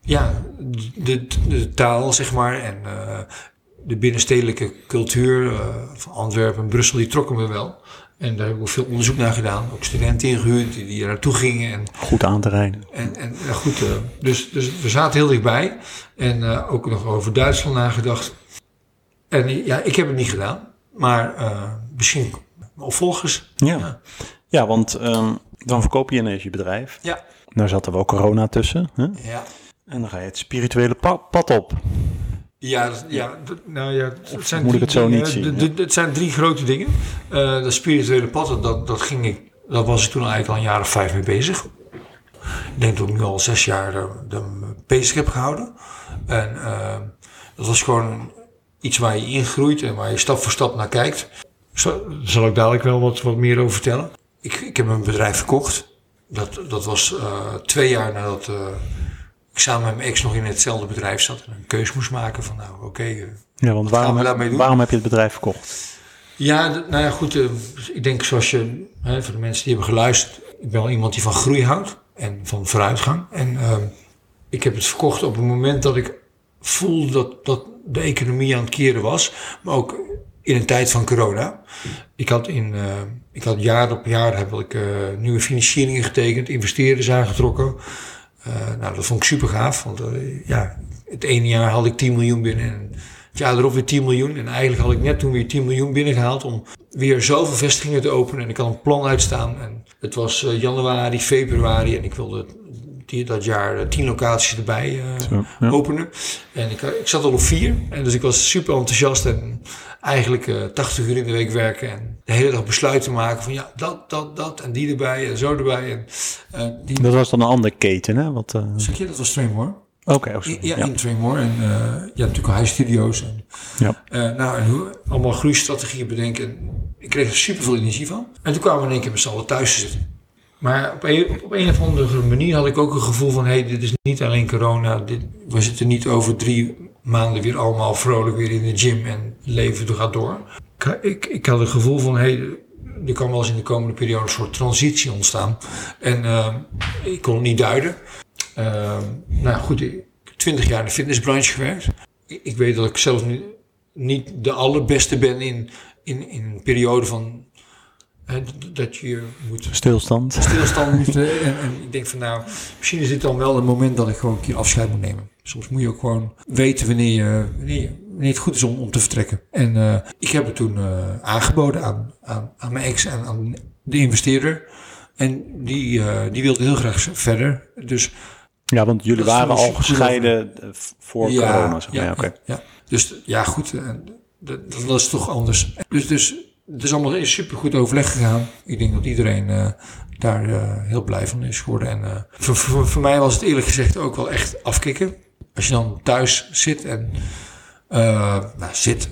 ja, de, de taal, zeg maar, en de binnenstedelijke cultuur van Antwerpen en Brussel, die trokken me wel. En daar heb ik ook veel onderzoek naar gedaan. Ook studenten ingehuurd die, die er naartoe gingen. En, Goed aan te rijden. en, en ja, goed, eh, dus, dus we zaten heel dichtbij. En eh, ook nog over Duitsland nagedacht. En ja, ik heb het niet gedaan. Maar eh, misschien opvolgers. Ja, ja want ehm, dan verkoop je ineens je bedrijf. Ja. Daar zat er wel corona tussen. Hè? Ja. En dan ga je het spirituele pa- pad op. Ja, ja, dat- nou ja, het zijn moet ik drie het zo dingen. niet zien, De- de- Het zijn drie grote dingen. Eh dat spirituele pad, dat, dat ging ik, dat was ik toen eigenlijk al een jaar of vijf mee bezig. Ik denk dat ik nu al zes jaar er, er bezig heb gehouden. En eh, dat was gewoon iets waar je ingroeit en waar je stap voor stap naar kijkt. Daar zal ik dadelijk wel wat, wat meer over vertellen. Ik, ik heb mijn bedrijf verkocht. Dat, dat was eh, twee jaar nadat eh, ik samen met mijn ex nog in hetzelfde bedrijf zat. En een keuze moest maken van nou oké. eh, Ja, want waarom, heb- waarom heb je het bedrijf verkocht? ja, nou ja, goed. eh, ik denk zoals je, hè, voor de mensen die hebben geluisterd. Ik ben wel iemand die van groei houdt en van vooruitgang. En ehm, ik heb het verkocht op het moment dat ik voelde dat, dat de economie aan het keren was. Maar ook in een tijd van corona. Ik had, in, eh, ik had jaar op jaar heb ik nieuwe financieringen getekend, investeerders aangetrokken. Eh, nou, dat vond ik super gaaf. Want eh, ja, het ene jaar had ik 10 miljoen binnen. En het jaar erop weer 10 miljoen. En eigenlijk had ik net toen weer 10 miljoen binnengehaald om weer zoveel vestigingen te openen. En ik had een plan uitstaan. En het was eh, januari, februari. En ik wilde die, dat jaar eh, tien locaties erbij eh, ja. openen. En ik, ik zat al op vier. En dus ik was super enthousiast en eigenlijk eh 80 uur in de week werken. En de hele dag besluiten maken van ja, dat, dat, dat en die erbij en zo erbij. En, eh, die, Dat was dan een andere keten, hè? Wat, eh, zeg je, dat was Tremor. Oké, oh, sorry. Ja, ja. in. En eh ja, natuurlijk al High Studios. En, Ja. eh, nou, en hoe, allemaal groeistrategieën bedenken. Ik kreeg er super veel energie van. En toen kwamen we in één keer met z'n allen thuis te zitten. Maar op een, op een of andere manier had ik ook een gevoel van... hé, hey, dit is niet alleen corona. Dit, we zitten niet over drie maanden weer allemaal vrolijk weer in de gym... en leven gaat door. Ik, ik, had het gevoel van... hé, hey, er kan wel eens in de komende periode een soort transitie ontstaan. En eh, ik kon het niet duiden. Uh, nou goed, ik heb twintig jaar in de fitnessbranche gewerkt. Ik, ik weet dat ik zelf niet, niet de allerbeste ben in, in, in een periode van... dat je moet Stilstand. stilstand moet. En, en ik denk van nou, misschien is dit dan wel een moment dat ik gewoon een keer afscheid moet nemen. Soms moet je ook gewoon weten wanneer, je, wanneer, je- wanneer het goed is om, om te vertrekken. En eh, ik heb het toen eh, aangeboden aan, aan, aan mijn ex en aan de investeerder. En die, eh, die wilde heel graag verder. Dus Ja, want jullie waren al gescheiden voor corona. Zeg maar. Ja, oké. ja, ja. Dus ja, goed, dat, dat was toch anders. Dus, dus het is allemaal super goed overleg gegaan. Ik denk dat iedereen eh, daar eh, heel blij van is geworden. En eh, voor, voor, voor mij was het eerlijk gezegd ook wel echt afkicken. Als je dan thuis zit en eh, nou, zit,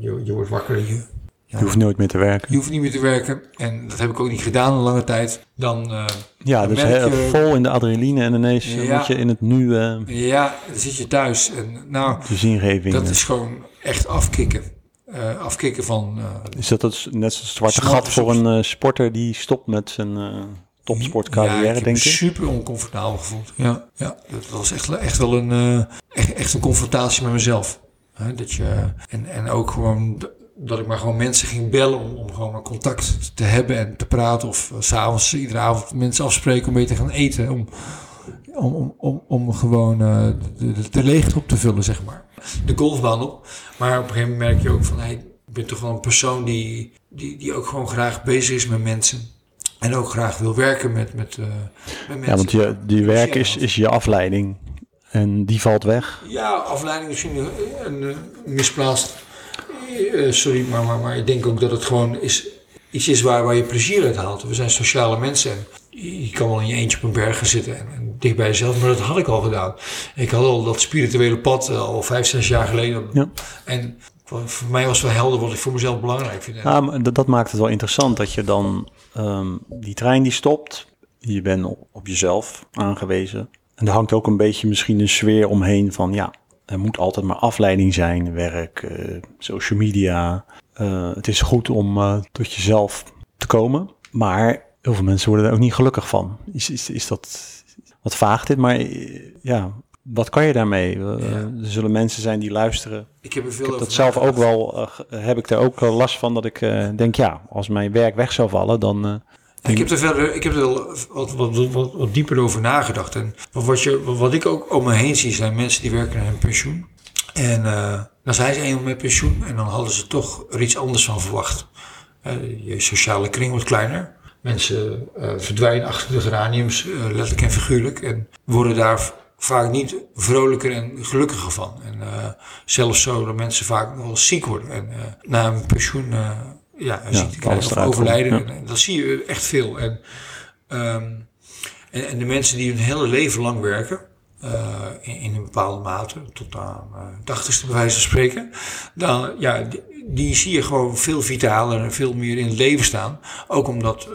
je, je wordt wakker, je, Je hoeft nooit meer te werken. je hoeft niet meer te werken. En dat heb ik ook niet gedaan een lange tijd. Dan, Ja, dan dus je- vol in de adrenaline en ineens Ja. moet je in het nu ja, dan zit je thuis. En nou, de zingeving. Dat is gewoon echt afkicken. Eh, afkicken van. eh, Is dat het, net zo'n zwarte gat voor een eh, sporter die stopt met zijn eh ja, topsportcarrière, ik heb denk ik? super oncomfortabel gevoeld. Ja, ja dat was echt, echt wel een, echt, echt een confrontatie met mezelf. Hè, dat je, en, en ook gewoon dat ik maar gewoon mensen ging bellen om, om gewoon maar contact te hebben en te praten. Of s s'avonds iedere avond mensen afspreken om mee te gaan eten. Om, om, om, om, om gewoon de, de, de leegte op te vullen, zeg maar. De golfbaan op. Maar op een gegeven moment merk je ook van, hey, ik ben toch wel een persoon die, die, die ook gewoon graag bezig is met mensen. En ook graag wil werken met, met, eh, met mensen. Ja, want je, die werk is, is je afleiding. En die valt weg. Ja, afleiding misschien een, misplaatst. Eh, sorry, maar, maar, maar ik denk ook dat het gewoon is, iets is waar, waar je plezier uit haalt. We zijn sociale mensen. Je kan wel in je eentje op een berg gaan zitten en, en dicht bij jezelf, maar dat had ik al gedaan. Ik had al dat spirituele pad eh, al vijf, zes jaar geleden. Ja. En voor, mij was het wel helder wat ik voor mezelf belangrijk vind. Ja, maar dat, dat maakt het wel interessant dat je dan ehm, die trein die stopt. Je bent op, op jezelf aangewezen. En er hangt ook een beetje misschien een sfeer omheen van ja, er moet altijd maar afleiding zijn, werk, eh, social media. Eh, het is goed om tot jezelf te komen, maar heel veel mensen worden er ook niet gelukkig van. Is, is, is dat wat vaag dit, maar ja, wat kan je daarmee? Ja. Er zullen mensen zijn die luisteren Ik heb er veel ik heb over dat zelf ook wel, eh, heb ik er ook last van dat ik eh, denk, ja, als mijn werk weg zou vallen, dan... eh, Ik heb er verder, ik heb er wel wat, wat, wat, wat dieper over nagedacht. En wat, je, wat ik ook om me heen zie, zijn mensen die werken naar hun pensioen. En dan zijn ze eenmaal met pensioen en dan hadden ze toch er iets anders van verwacht. Je sociale kring wordt kleiner. Mensen eh, verdwijnen achter de geraniums, eh, letterlijk en figuurlijk. En worden daar vaak niet vrolijker en gelukkiger van. En eh, zelfs zo dat mensen vaak nog wel ziek worden. En na een pensioen ja, ziekte krijgen of overlijden. ja. En, dat zie je echt veel. En, ehm, en, en de mensen die hun hele leven lang werken, in, in een bepaalde mate, tot aan eh tachtigste bij wijze van spreken, dan, ja, die, die zie je gewoon veel vitaler en veel meer in het leven staan. Ook omdat,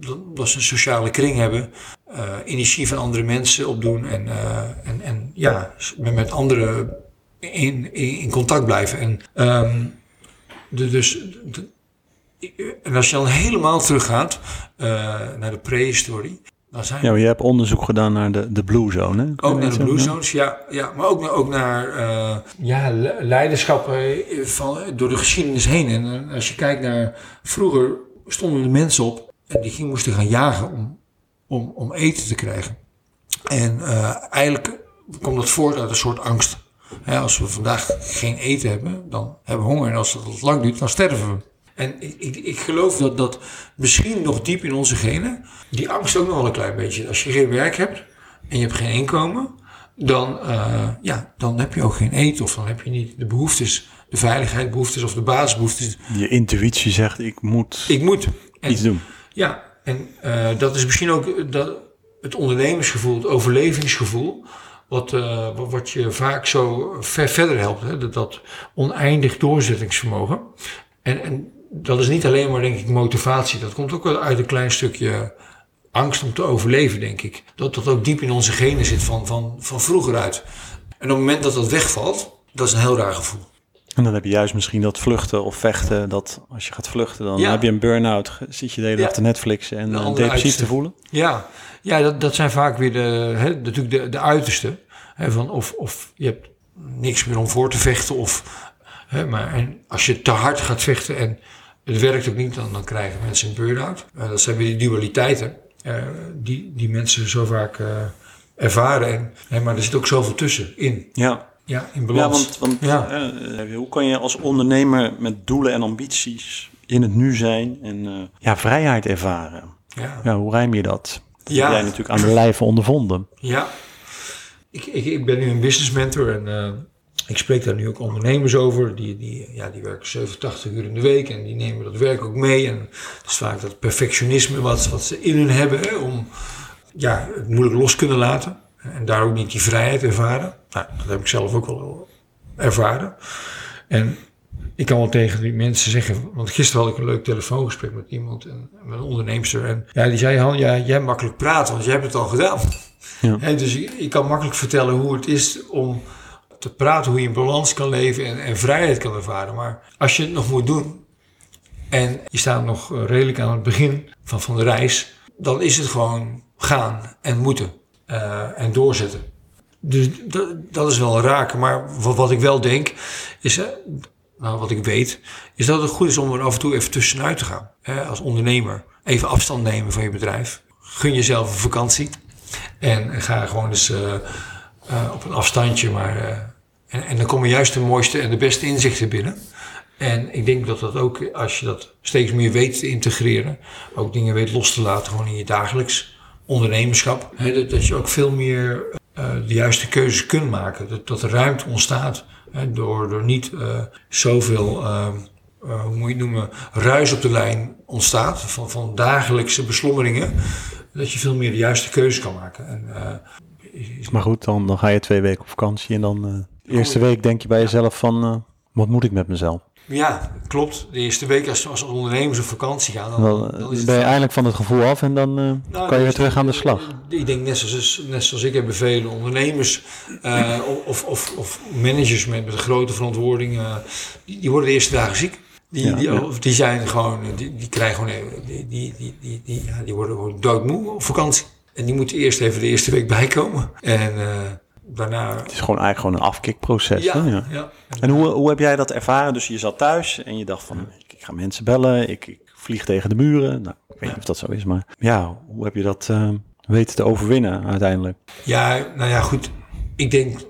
dat, ze een sociale kring hebben, eh, energie van andere mensen opdoen en, eh, en, en ja, met, met anderen in, in, in contact blijven. En, ehm, de, dus, de- en als je dan helemaal teruggaat eh, naar de prehistorie, dan zijn ja, maar je hebt onderzoek gedaan naar de, de Blue Zone, hè? ook naar de Blue. Zones, ja, ja maar ook, naar- ook naar ja, le- leiderschap van, door de geschiedenis heen. En als je kijkt naar vroeger stonden de mensen op en die gingen, moesten gaan jagen om, om, om eten te krijgen. En eh, eigenlijk komt dat voort uit een soort angst. Als we vandaag geen eten hebben, dan hebben we honger. En als dat lang duurt, dan sterven we. En ik, ik, ik geloof dat dat misschien nog diep in onze genen, die angst ook nog wel een klein beetje. Als je geen werk hebt, en je hebt geen inkomen, dan, uh, ja, dan heb je ook geen eten of dan heb je niet de behoeftes, de veiligheidsbehoeftes of de basisbehoeftes. Je intuïtie zegt, ik moet, ik moet. iets doen. Ja, en uh, dat is misschien ook dat, het ondernemersgevoel, het overlevingsgevoel, wat, uh, wat je vaak zo ver verder helpt. Hè? Dat, dat oneindig doorzettingsvermogen. En, en dat is niet alleen maar, denk ik, motivatie. Dat komt ook wel uit een klein stukje angst om te overleven, denk ik. Dat dat ook diep in onze genen zit van, van, van vroeger uit. En op het moment dat dat wegvalt, dat is een heel raar gevoel. En dan heb je juist misschien dat vluchten of vechten. Dat als je gaat vluchten, dan heb je een burn-out. Zit je de hele dag te Netflix en uh, depressief te voelen. Ja, ja dat, dat zijn vaak weer de, hè, natuurlijk de, de uiterste. Hè, van of, of je hebt niks meer om voor te vechten. Of, hè, maar en als je te hard gaat vechten en het werkt ook niet, dan, dan krijgen mensen een burn-out. Uh, dat zijn weer die dualiteiten. Uh, die, die mensen zo vaak uh, ervaren. En, hè, maar er zit ook zoveel tussen in. Ja. Ja, in balans. Ja, want, want ja. Uh, hoe kan je als ondernemer met doelen en ambities in het nu zijn en ja, vrijheid ervaren? Ja. ja. hoe rijm je dat? Dat ja. heb jij natuurlijk aan de lijve ondervonden. Ja, ik, ik, ik ben nu een business mentor en ik spreek daar nu ook ondernemers over. Die, die, ja, die werken 87 uur in de week en die nemen dat werk ook mee. En het is vaak dat perfectionisme wat, wat ze in hun hebben hè, om ja, het moeilijk los kunnen laten. En daar ook niet die vrijheid ervaren. Nou, dat heb ik zelf ook wel ervaren. En ik kan wel tegen die mensen zeggen, want gisteren had ik een leuk telefoongesprek met iemand, en, met een onderneemster. En ja, die zei, Han, ja, jij makkelijk praten, want jij hebt het al gedaan. Ja. En dus ik, ik kan makkelijk vertellen hoe het is om te praten hoe je in balans kan leven en, en vrijheid kan ervaren. Maar als je het nog moet doen en je staat nog redelijk aan het begin van, van de reis, dan is het gewoon gaan en moeten uh, en doorzetten. Dus dat, is wel raken. Maar wat, wat ik wel denk, is, nou, wat ik weet, is dat het goed is om er af en toe even tussenuit te gaan. Hè, als ondernemer. Even afstand nemen van je bedrijf. Gun jezelf een vakantie. En ga gewoon eens uh, uh, op een afstandje, maar. En, en, dan komen juist de mooiste en de beste inzichten binnen. En ik denk dat dat ook, als je dat steeds meer weet te integreren, ook dingen weet los te laten, gewoon in je dagelijks ondernemerschap, hè, dat, dat, je ook veel meer uh, de juiste keuzes kunt maken. Dat, dat er ruimte ontstaat hè, door, door niet uh, zoveel, uh, hoe moet je het noemen, ruis op de lijn ontstaat van, van dagelijkse beslommeringen. Dat je veel meer de juiste keuzes kan maken. En, maar goed, dan, dan ga je twee weken op vakantie en dan de eerste week denk je bij jezelf van, wat moet ik met mezelf? Ja, klopt. De eerste week als, als ondernemers op vakantie gaan, dan, dan, dan ben je eindelijk van het gevoel af en dan uh, nou, kan je weer terug aan de slag. Ik denk net zoals, net zoals ik hebben vele ondernemers uh, of, of, of managers met, met een grote verantwoording, uh, die, die worden de eerste dagen ziek. Die, ja, die, ja. die zijn gewoon, die, die krijgen gewoon, die, die, die, die, die, ja, die worden gewoon doodmoe op vakantie. En die moeten eerst even de eerste week bijkomen. En daarna... Het is gewoon eigenlijk gewoon een afkikproces. Ja, ja. ja. En hoe, hoe heb jij dat ervaren? Dus je zat thuis en je dacht van, ik, ik ga mensen bellen, ik, ik, vlieg tegen de muren. Nou, ik weet niet of dat zo is, maar ja, hoe heb je dat uh, weten te overwinnen uiteindelijk? Ja, nou ja, goed. Ik denk,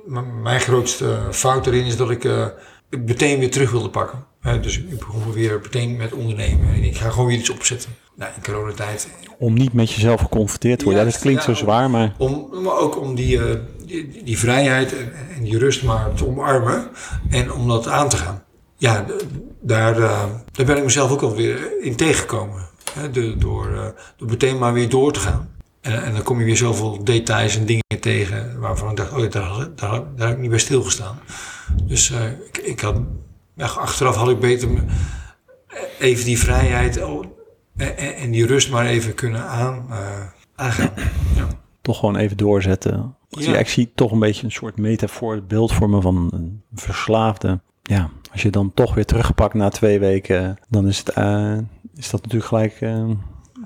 mijn grootste fout erin is dat ik uh, meteen weer terug wilde pakken. Uh, dus ik begon weer meteen met ondernemen. En ik ga gewoon weer iets opzetten. Nou, in coronatijd. Om niet met jezelf geconfronteerd te worden. Ja, dat klinkt ja, zo zwaar, maar... Om, maar ook om die, uh, die, die, vrijheid en, en, die rust maar te omarmen. En om dat aan te gaan. Ja, daar, uh, daar ben ik mezelf ook alweer in tegengekomen. Hè, de, door, uh, door meteen maar weer door te gaan. En, en, dan kom je weer zoveel details en dingen tegen waarvan ik dacht, oh ja, daar, daar, daar heb ik niet bij stilgestaan. Dus ik, ik had, achteraf had ik beter even die vrijheid en, en, die rust maar even kunnen aan, uh, aangaan. Ja. Toch gewoon even doorzetten. Ja. Ik zie toch een beetje een soort metafoor, beeldvormen van een verslaafde. Ja, als je dan toch weer teruggepakt na twee weken, dan is, het, uh, is dat natuurlijk gelijk, uh,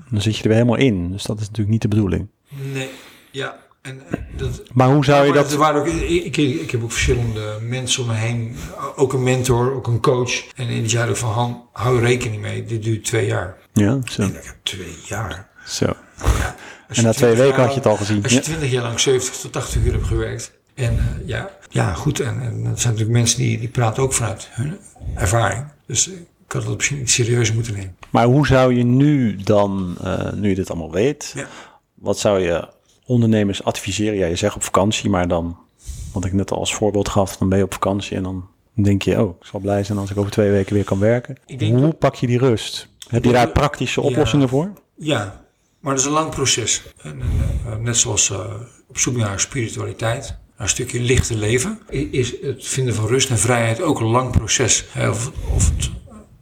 dan zit je er weer helemaal in. Dus dat is natuurlijk niet de bedoeling. Nee, ja. En, dat, maar hoe zou je dat... Er waren ook, ik, ik, heb ook verschillende mensen om me heen. Ook een mentor, ook een coach. En die zeiden van, Han, hou rekening mee. Dit duurt twee jaar. Ja, zo. En ik heb twee jaar. Zo. Ja, en na twee weken had je het al gezien. Als je twintig jaar lang 70 tot 80 uur hebt gewerkt. En uh, ja, ja, goed. En, en dat zijn natuurlijk mensen die, die praten ook vanuit hun ervaring. Dus ik had dat misschien iets serieus moeten nemen. Maar hoe zou je nu dan, uh, nu je dit allemaal weet, ja. wat zou je ondernemers adviseren? Ja, je zegt op vakantie, maar dan, wat ik net al als voorbeeld gaf, dan ben je op vakantie en dan denk je, oh, ik zal blij zijn als ik over twee weken weer kan werken. Ik denk Hoe pak je die rust? Heb je daar praktische Ja. oplossingen voor? Ja, maar dat is een lang proces. En, eh, net zoals eh, op zoek naar spiritualiteit, een stukje lichte leven, is het vinden van rust en vrijheid ook een lang proces. Of, of het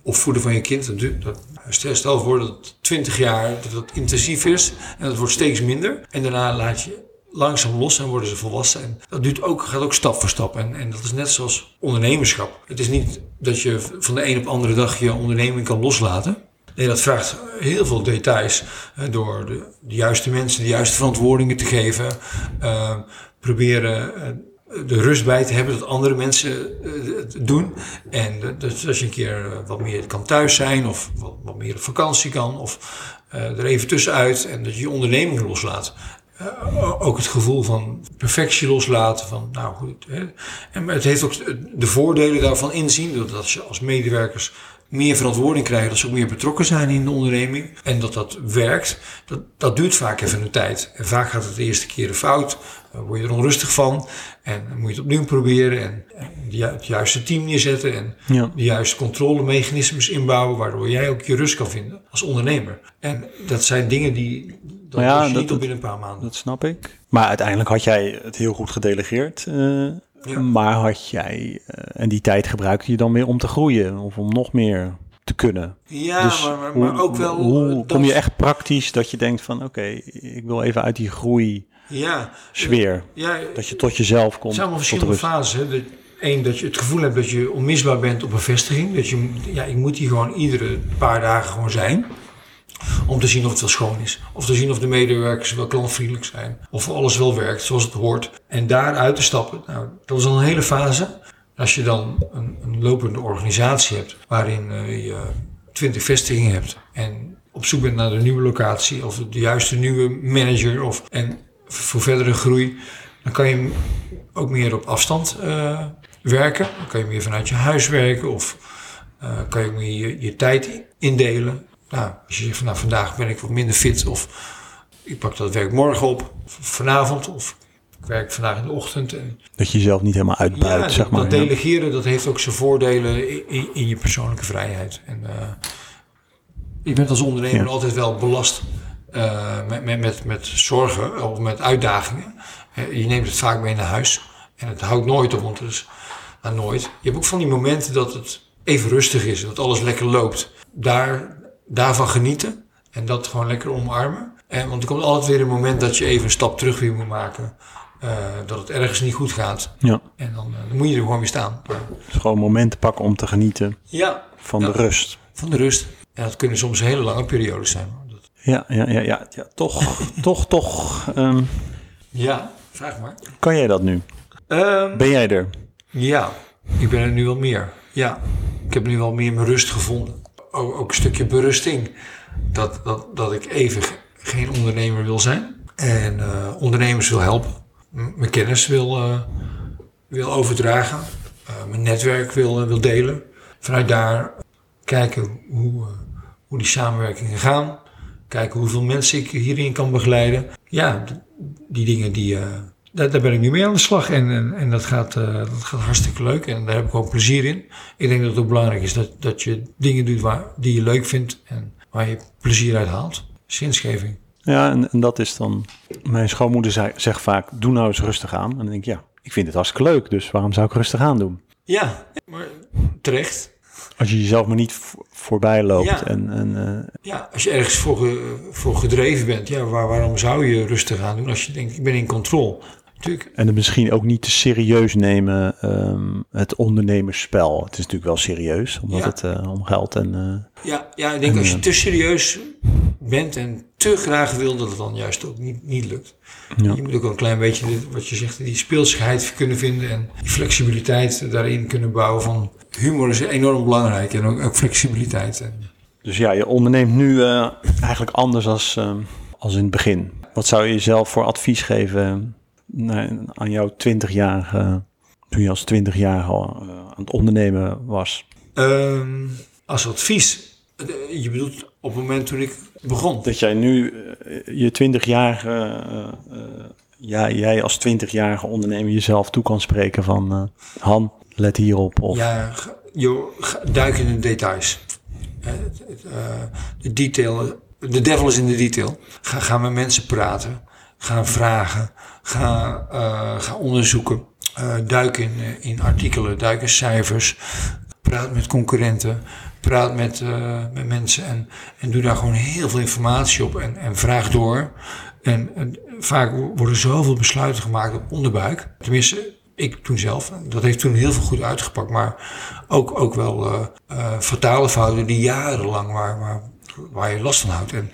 opvoeden van je kind, dat, dat, stel voor dat het 20 jaar dat het intensief is en dat wordt steeds minder. En daarna laat je langzaam los en worden ze volwassen. En dat duurt ook, gaat ook stap voor stap. En, en dat is net zoals ondernemerschap. Het is niet dat je van de een op de andere dag je onderneming kan loslaten. Nee, dat vraagt heel veel details. hè, door de, de juiste mensen de juiste verantwoordingen te geven. eh, proberen eh, de rust bij te hebben dat andere mensen eh, het doen. En dat- dat als je een keer eh, wat meer kan thuis zijn. Of wat, wat meer op vakantie kan. Of eh, er even tussenuit. En dat je je onderneming loslaat. Ook het gevoel van perfectie loslaten. Van, nou goed, hè. En het heeft ook de voordelen daarvan inzien. Doordat je als medewerkers meer verantwoording krijgen. Dat ze ook meer betrokken zijn in de onderneming. En dat dat werkt. Dat, dat duurt vaak even een tijd. En vaak gaat het de eerste keren fout. Word je er onrustig van. En dan moet je het opnieuw proberen. En, het juiste team neerzetten. En Ja. de juiste controlemechanismes inbouwen. Waardoor jij ook je rust kan vinden als ondernemer. En dat zijn dingen die... Dat ja, je dat- niet op binnen een paar maanden. Dat snap ik. Maar uiteindelijk had jij het heel goed gedelegeerd. eh, Ja. Maar had jij, eh, en die tijd gebruikte je dan weer om te groeien of om nog meer te kunnen. Ja, Dus maar, maar, ook wel... Hoe eh, dat- kom je echt praktisch dat je denkt van oké, ik wil even uit die groei Ja, sfeer. ja Dat je tot jezelf Het komt. zijn allemaal verschillende fases. Hè. Eén, dat je het gevoel hebt dat je onmisbaar bent op een vestiging. Dat je, ja, ik moet hier gewoon iedere paar dagen gewoon zijn. Om te zien of het wel schoon is. Of te zien of de medewerkers wel klantvriendelijk zijn. Of alles wel werkt zoals het hoort. En daaruit te stappen, nou, dat is al een hele fase. Als je dan een, een lopende organisatie hebt. Waarin eh, je twintig vestigingen hebt. En op zoek bent naar de nieuwe locatie. Of de juiste nieuwe manager. Of, en voor verdere groei. Dan kan je ook meer op afstand eh, werken. Dan kan je meer vanuit je huis werken. Of eh, kan je ook meer je, je tijd indelen. Nou, als je zegt van nou, vandaag ben ik wat minder fit. Of ik pak dat werk morgen op. Of vanavond. Of ik werk vandaag in de ochtend. En, Dat je jezelf niet helemaal uitbuit, ja, zeg maar. dat delegeren dat heeft ook zijn voordelen in, in, je persoonlijke vrijheid. En, eh, je bent als ondernemer Ja. altijd wel belast met, met, met, met zorgen of met uitdagingen. Eh, je neemt het vaak mee naar huis. En het houdt nooit op, want het is nou, nooit. Je hebt ook van die momenten dat het even rustig is. Dat alles lekker loopt. Daar, daarvan genieten. En dat gewoon lekker omarmen. En, want er komt altijd weer een moment dat je even een stap terug weer moet maken. Eh, dat het ergens niet goed gaat. Ja, En dan, eh, dan moet je er gewoon weer staan. dus gewoon momenten pakken om te genieten Ja, van Ja. de rust. van de rust. En dat kunnen soms hele lange periodes zijn. Ja, ja, ja, ja, ja toch, toch, toch. ehm, Ja, vraag maar. kan jij dat nu? Ehm, Ben jij er? ja, ik ben er nu wel meer. Ja, ik heb nu wel meer mijn rust gevonden. Ook, ook een stukje berusting. Dat, dat, dat ik even ge- geen ondernemer wil zijn. En eh, ondernemers wil helpen. Mijn kennis wil, eh, wil overdragen. Eh, mijn netwerk wil, wil delen. Vanuit daar kijken hoe, hoe die samenwerkingen gaan. Kijken hoeveel mensen ik hierin kan begeleiden. Ja, die dingen die... eh, daar, daar ben ik nu mee aan de slag en, en, en dat, gaat, eh, dat gaat hartstikke leuk en daar heb ik ook plezier in. Ik denk dat het ook belangrijk is dat, dat je dingen doet waar, die je leuk vindt en waar je plezier uit haalt. Zinsgeving. Ja, en, en dat is dan. Mijn schoonmoeder zei, zegt vaak: Doe nou eens rustig aan. En dan denk ik: Ja, ik vind het hartstikke leuk, dus waarom zou ik rustig aan doen? Ja, maar terecht. Als je jezelf maar niet vo- voorbij loopt. Ja. En, en, eh, Ja, als je ergens voor, voor gedreven bent, ja, waar, waarom zou je rustig aan doen als je denkt, ik ben in controle? Natuurlijk, en het misschien ook niet te serieus nemen, ehm, het ondernemersspel. Het is natuurlijk wel serieus, omdat Ja. het eh, om geld en. eh, ja, ja, ik denk als je te serieus bent en te graag wil, dat het dan juist ook niet, niet lukt. Ja. Je moet ook een klein beetje, dit- wat je zegt, die speelsigheid kunnen vinden en die flexibiliteit daarin kunnen bouwen van humor is enorm belangrijk en ook, ook flexibiliteit. Dus ja, je onderneemt nu eh, eigenlijk anders als, ehm, als in het begin. Wat zou je jezelf voor advies geven nou, aan jouw 20-jarige, toen je als 20-jarige al eh, aan het ondernemen was? Ehm, als advies, eh, je bedoelt op het moment toen ik begon. Dat jij nu, je twintigjarige, uh, ja, jij als twintigjarige ondernemer jezelf toe kan spreken van Han, let hierop. Of... Ja, duik in de details. de detail, de devil is in de detail. Ga, ga met mensen praten, ga vragen, ga, ga onderzoeken. duik in, in artikelen, duik in cijfers, praat met concurrenten, praat met, met mensen en, en doe daar gewoon heel veel informatie op en, en vraag door. En, en vaak worden zoveel besluiten gemaakt op onderbuik. Tenminste, ik toen zelf. Dat heeft toen heel veel goed uitgepakt. Maar ook, ook wel uh, uh, fatale fouten die jarenlang waar, waar, waar je last van houdt. En,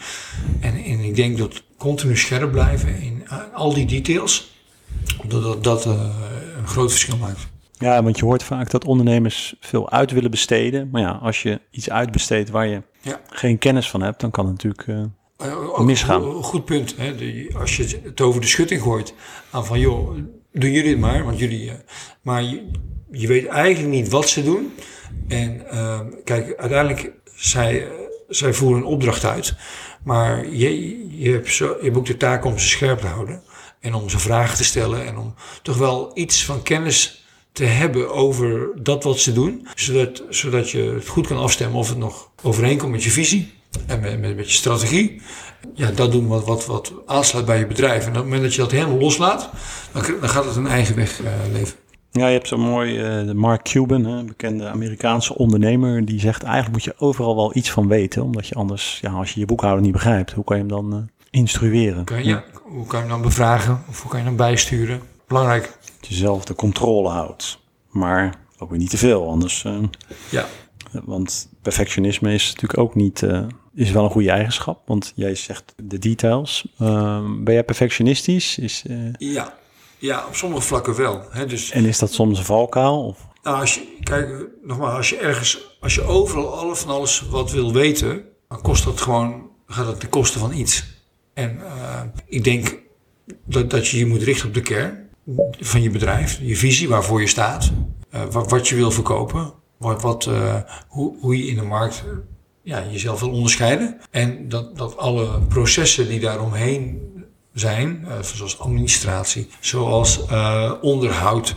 en, en ik denk dat continu scherp blijven in al die details. Dat dat, dat een groot verschil maakt. Ja, want je hoort vaak dat ondernemers veel uit willen besteden. Maar ja, als je iets uitbesteedt waar je ja. geen kennis van hebt, dan kan het natuurlijk misgaan. Een goed punt. Hè? als je het over de schutting gooit, dan van joh, doen jullie het maar, want jullie. Uh, maar je, weet eigenlijk niet wat ze doen. En uh, kijk, uiteindelijk, zij, zij voeren een opdracht uit. Maar je, je, hebt zo, je hebt ook de taak om ze scherp te houden. En om ze vragen te stellen. En om toch wel iets van kennis te hebben over dat wat ze doen. Zodat, zodat je het goed kan afstemmen of het nog overeenkomt met je visie en met, met, met je strategie. Ja, dat doen wat, wat, wat aansluit bij je bedrijf. En op het moment dat je dat helemaal loslaat, dan, dan gaat het een eigen weg uh, leven. Ja, je hebt zo mooi uh, de Mark Cuban, hè, bekende Amerikaanse ondernemer, die zegt eigenlijk moet je overal wel iets van weten, omdat je anders, ja, als je je boekhouder niet begrijpt, hoe kan je hem dan uh, instrueren? Kan je, ja. Hoe kan je hem dan bevragen of hoe kan je hem bijsturen? Belangrijk dat je zelf de controle houdt. Maar ook weer niet te veel, anders. Uh, ja. Want perfectionisme is natuurlijk ook niet. Is wel een goede eigenschap, want jij zegt de details. Uh, ben jij perfectionistisch? Is, ja. ja, op sommige vlakken wel. Hè, dus, en is dat soms een valkuil? Of? Nou, als je, kijk, nogmaals, als je ergens, als je overal alles van alles wat wil weten, dan kost dat gewoon, gaat dat ten koste van iets. En ik denk dat, dat je je moet richten op de kern van je bedrijf, je visie, waarvoor je staat, uh, wat, wat, je wil verkopen, wat, wat, hoe, hoe je in de markt ja, jezelf wil onderscheiden. En dat, dat alle processen die daaromheen zijn, uh, zoals administratie, zoals onderhoud,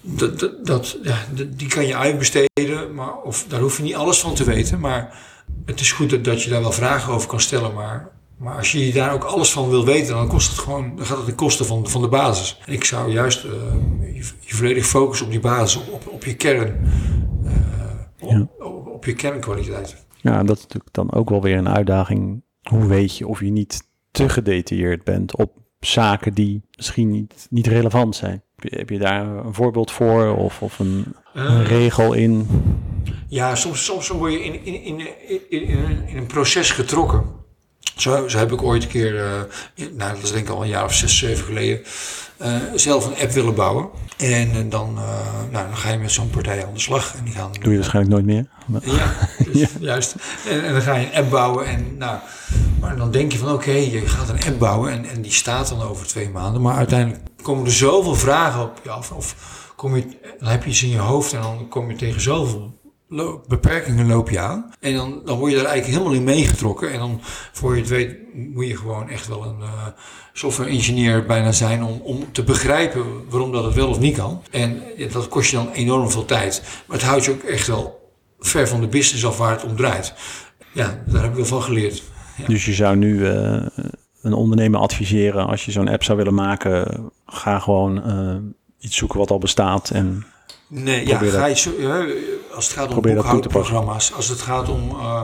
dat, dat, dat, ja, die kan je uitbesteden, maar, of daar hoef je niet alles van te weten. Maar het is goed dat, dat je daar wel vragen over kan stellen, maar maar als je daar ook alles van wil weten, dan, kost het gewoon, dan gaat het ten koste van, van de basis. En ik zou juist uh, je, je, volledig focussen op die basis, op, op, je kern. Uh, op, ja. op, op, je kernkwaliteit. Ja, dat is natuurlijk dan ook wel weer een uitdaging. Hoe weet je of je niet te gedetailleerd bent op zaken die misschien niet, niet relevant zijn? Heb je, heb je daar een voorbeeld voor of, of een, uh, een regel in? Ja, soms, soms word je in, in, in, in, in, in een proces getrokken. Zo, zo heb ik ooit een keer, uh, nou dat is denk ik al een jaar of zes, zeven geleden, uh, zelf een app willen bouwen. En uh, dan, nou, dan ga je met zo'n partij aan de slag. En die gaan, Doe je waarschijnlijk nooit meer. Ja, dus, ja. juist. En, en, dan ga je een app bouwen. En, nou, maar dan denk je van oké, okay, je gaat een app bouwen en, en die staat dan over twee maanden. Maar uiteindelijk komen er zoveel vragen op je af. Of kom je, dan heb je iets in je hoofd en dan kom je tegen zoveel beperkingen loop je aan. En dan, dan word je daar eigenlijk helemaal in meegetrokken. En dan, voor je het weet, moet je gewoon echt wel een uh, software engineer bijna zijn om, om te begrijpen waarom dat het wel of niet kan. En dat kost je dan enorm veel tijd. Maar het houdt je ook echt wel ver van de business af waar het om draait. Ja, daar heb ik wel van geleerd. Dus je zou nu uh, een ondernemer adviseren als je zo'n app zou willen maken, ga gewoon uh, iets zoeken wat al bestaat en Nee, ja, ga je, als het gaat om boekhoudprogramma's, als het gaat om, uh,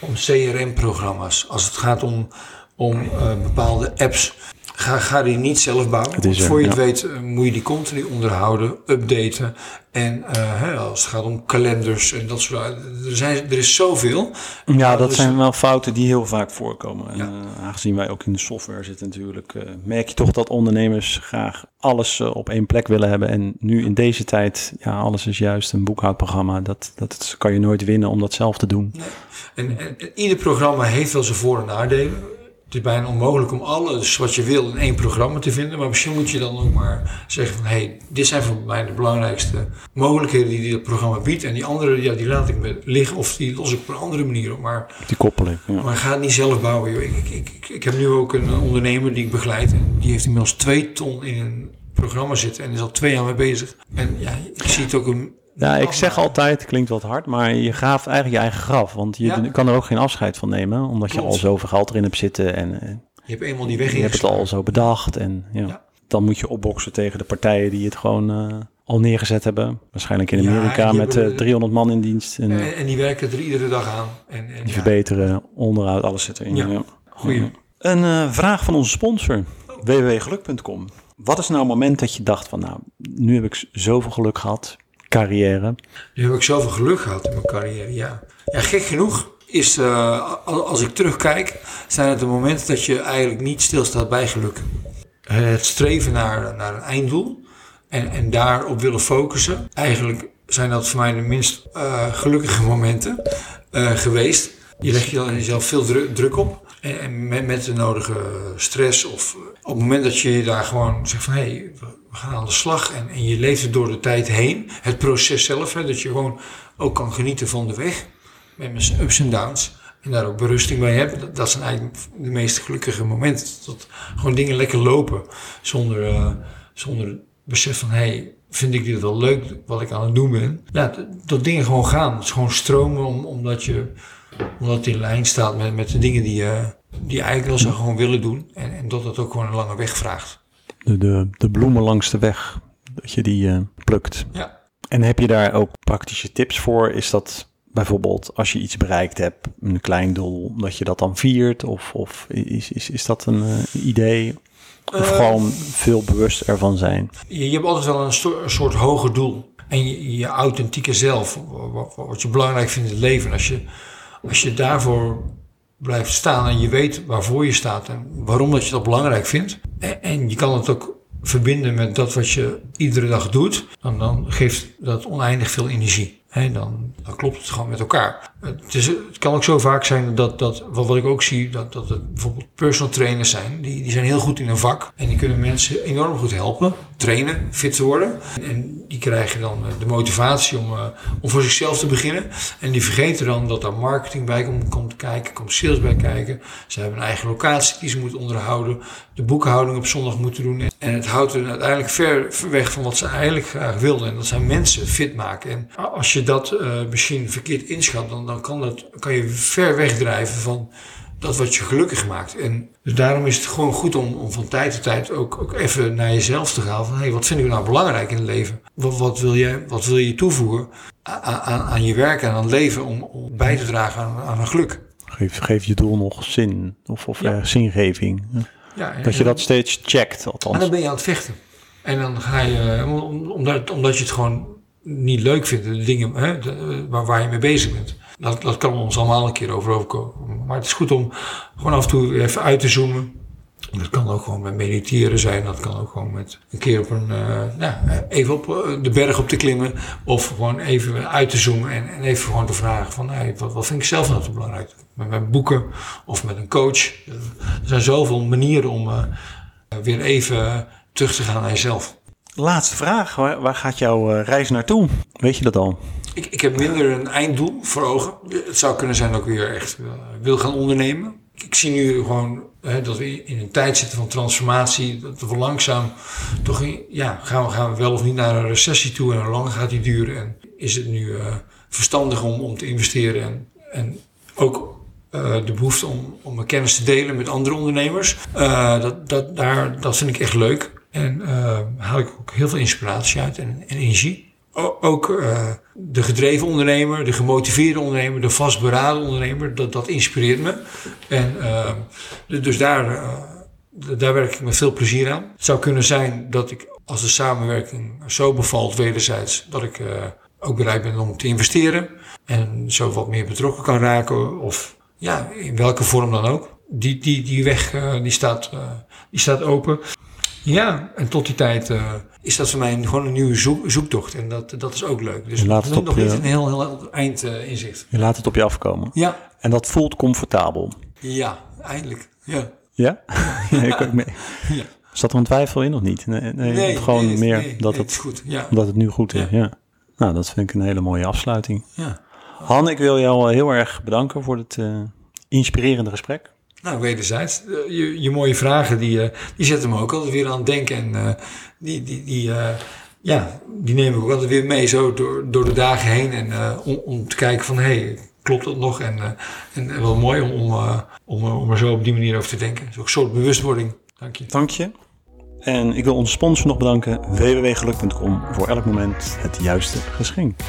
om CRM-programma's, als het gaat om, om uh, bepaalde apps, Ga, ga die niet zelf bouwen. Het is, voor je het weet eh, moet je die continu onderhouden, updaten. En uh, hè, als het gaat om kalenders en dat soort er, zijn, er is zoveel. Ja, dat dus- zijn wel fouten die heel vaak voorkomen. En, uh, aangezien wij ook in de software zitten natuurlijk, uh, merk je toch dat ondernemers graag alles op één plek willen hebben. En nu in deze tijd, ja, alles is juist een boekhoudprogramma. Dat, dat kan je nooit winnen om dat zelf te doen. Nee. En, en, en ieder programma heeft wel zijn voor- en nadelen Het is bijna onmogelijk om alles wat je wil in één programma te vinden. Maar misschien moet je dan ook maar zeggen van... hé, hey, dit zijn voor mij de belangrijkste mogelijkheden die dit programma biedt. En die andere, ja, die laat ik me liggen of die los ik op een andere manier op. Maar, Die koppeling. Ja. maar ga het niet zelf bouwen. Joh. Ik, ik, ik, ik, ik heb nu ook een ondernemer die ik begeleid. En die heeft inmiddels twee ton in een programma zitten. En is al twee jaar mee bezig. En ja, ik zie het ook een... Ja, ik zeg afmaken. altijd, het klinkt wat hard, maar je graaft eigenlijk je eigen graf. Want je Ja. kan er ook geen afscheid van nemen, omdat je al zoveel geld erin hebt zitten en eh, Je hebt eenmaal die weg je hebt het al zo bedacht. En ja, Ja. dan moet je opboksen tegen de partijen die het gewoon eh, al neergezet hebben. Waarschijnlijk in Amerika met hebben- eh, 300 man in dienst. En En, en die werken er iedere dag aan. En, en die verbeteren, onderhoud, alles zit erin. Ja. Goeie. Een vraag van onze sponsor, www.geluk.com. Wat is nou het moment dat je dacht van, nou, nu heb ik zoveel geluk gehad, carrière. Nu heb ik zoveel geluk gehad in mijn carrière, ja. Ja, gek genoeg is, eh, al- als ik terugkijk, zijn het de momenten dat je eigenlijk niet stilstaat bij geluk. Eh, Het streven naar, naar een einddoel en, en daarop willen focussen. Eigenlijk zijn dat voor mij de minst eh, gelukkige momenten geweest. Je legt jezelf veel dru- druk op. En, met, de nodige stress. Of eh, op het moment dat je daar gewoon zegt van hé, hey, we gaan aan de slag. En, en je leeft er door de tijd heen. Het proces zelf, hè, dat je gewoon ook kan genieten van de weg. Met ups en downs. En daar ook berusting bij hebt. Dat, zijn eigenlijk de meest gelukkige momenten. Dat gewoon dingen lekker lopen. Zonder, eh, zonder besef van hé, hey, vind ik dit wel leuk wat ik aan het doen ben. Dat, dingen gewoon gaan. Het is gewoon stromen om, omdat je omdat het in lijn staat met, met de dingen die je, die je eigenlijk wel zou gewoon willen doen. En, en dat het ook gewoon een lange weg vraagt. De, de, de bloemen langs de weg, dat je die eh, plukt. Ja. En heb je daar ook praktische tips voor? Is dat bijvoorbeeld als je iets bereikt hebt, een klein doel, dat je dat dan viert? Of, of is, is, is dat een eh, idee? Of Eh, gewoon veel bewust ervan zijn? Je, je hebt altijd wel een, sto- een soort hoger doel. En je, je authentieke zelf, wat, wat je belangrijk vindt in het leven. Als je, als je daarvoor blijft staan en je weet waarvoor je staat en waarom dat je dat belangrijk vindt. En, en je kan het ook verbinden met dat wat je iedere dag doet, dan, dan geeft dat oneindig veel energie. Dan, dan klopt het gewoon met elkaar. Het, is, het kan ook zo vaak zijn dat, dat wat, wat ik ook zie, dat, dat het bijvoorbeeld personal trainers zijn. Die, die zijn heel goed in hun vak en die kunnen mensen enorm goed helpen, trainen, fit te worden. En die krijgen dan eh, de motivatie om, eh, om voor zichzelf te beginnen. En die vergeten dan dat daar marketing bij komt, komt kijken, komt sales bij kijken. Ze hebben een eigen locatie die ze moeten onderhouden, de boekhouding op zondag moeten doen. En het houdt hen uiteindelijk ver, weg van wat ze eigenlijk graag wilden. En dat zijn mensen fit maken. En als je dat eh, misschien verkeerd inschat, dan, dan kan, dat, kan je ver wegdrijven van dat wat je gelukkig maakt. En dus daarom is het gewoon goed om, om van tijd tot tijd ook, ook even naar jezelf te gaan. Van, hey, wat vind ik nou belangrijk in het leven? Wat, wat, wil, je, wat wil je toevoegen aan, aan, je werk en aan het leven om, om bij te dragen aan, aan een geluk? Geef, geef je doel nog zin of, of Ja. eh, zingeving? Ja, en- Dat je dat steeds checkt, En althans. dan ben je aan het vechten. En dan ga je, om- omdat, omdat je het gewoon niet leuk vindt, de dingen hè, de- waar, waar je mee bezig bent. Dat, dat kan ons allemaal een keer over overkomen. Maar het is goed om gewoon af en toe even uit te zoomen. Dat kan ook gewoon met mediteren zijn. Dat kan ook gewoon met een keer op een, eh, nou, even op eh, de berg op te klimmen. Of gewoon even uit te zoomen en, en even gewoon te vragen van, wat, vind ik zelf nou zo belangrijk? Met mijn boeken of met een coach. Er zijn zoveel manieren om eh, weer even terug te gaan naar jezelf. Laatste vraag, waar, gaat jouw reis naartoe? Weet je dat al? Ik, ik heb minder een einddoel voor ogen. Het zou kunnen zijn dat ik weer echt eh, wil gaan ondernemen. Ik, zie nu gewoon hè, dat we in een tijd zitten van transformatie. Dat we langzaam toch ja, gaan, we, gaan we wel of niet naar een recessie toe en hoe lang gaat die duren? En is het nu eh, verstandig om, om te investeren? En, en ook eh, de behoefte om, om mijn kennis te delen met andere ondernemers. Dat, dat, daar, dat vind ik echt leuk. En eh haal ik ook heel veel inspiratie uit en energie. Ook eh, de gedreven ondernemer, de gemotiveerde ondernemer, de vastberaden ondernemer, dat, dat inspireert me. En eh, dus- daar, eh, daar werk ik met veel plezier aan. Het zou kunnen zijn dat ik, als de samenwerking zo bevalt wederzijds, dat ik ook bereid ben om te investeren. En zo wat meer betrokken kan raken. Of ja, in welke vorm dan ook. Die, die, die weg die staat, die staat open. Ja, en tot die tijd eh, is dat voor mij gewoon een nieuwe zoek, zoektocht. En dat, dat is ook leuk. Dus laat het nog op nog je- niet een heel, heel eind eh, inzicht. Je laat het op je afkomen. Ja, En dat voelt comfortabel. ja, eindelijk. Ja. Ja? ja ik ook mee. Ja. Zat er een twijfel in of niet? Nee, nee, gewoon nee, meer nee, dat nee, het, is goed. Ja. het nu goed is. Ja. Ja. Nou, dat vind ik een hele mooie afsluiting. ja. Han, ik wil jou eh, heel erg bedanken voor het eh, inspirerende gesprek. Nou, wederzijds. Eh, Je, je mooie vragen, die, eh, die zetten me ook altijd weer aan het denken. En eh, die, die, die, ja, die nemen we ook altijd weer mee zo door, door de dagen heen. En om, om te kijken van, hé, hey, klopt dat nog? En, en wel mooi om, om, om, om er zo op die manier over te denken. Is ook een soort bewustwording. Dank je. Dank je. En ik wil onze sponsor nog bedanken, www.geluk.com, voor elk moment het juiste geschenk.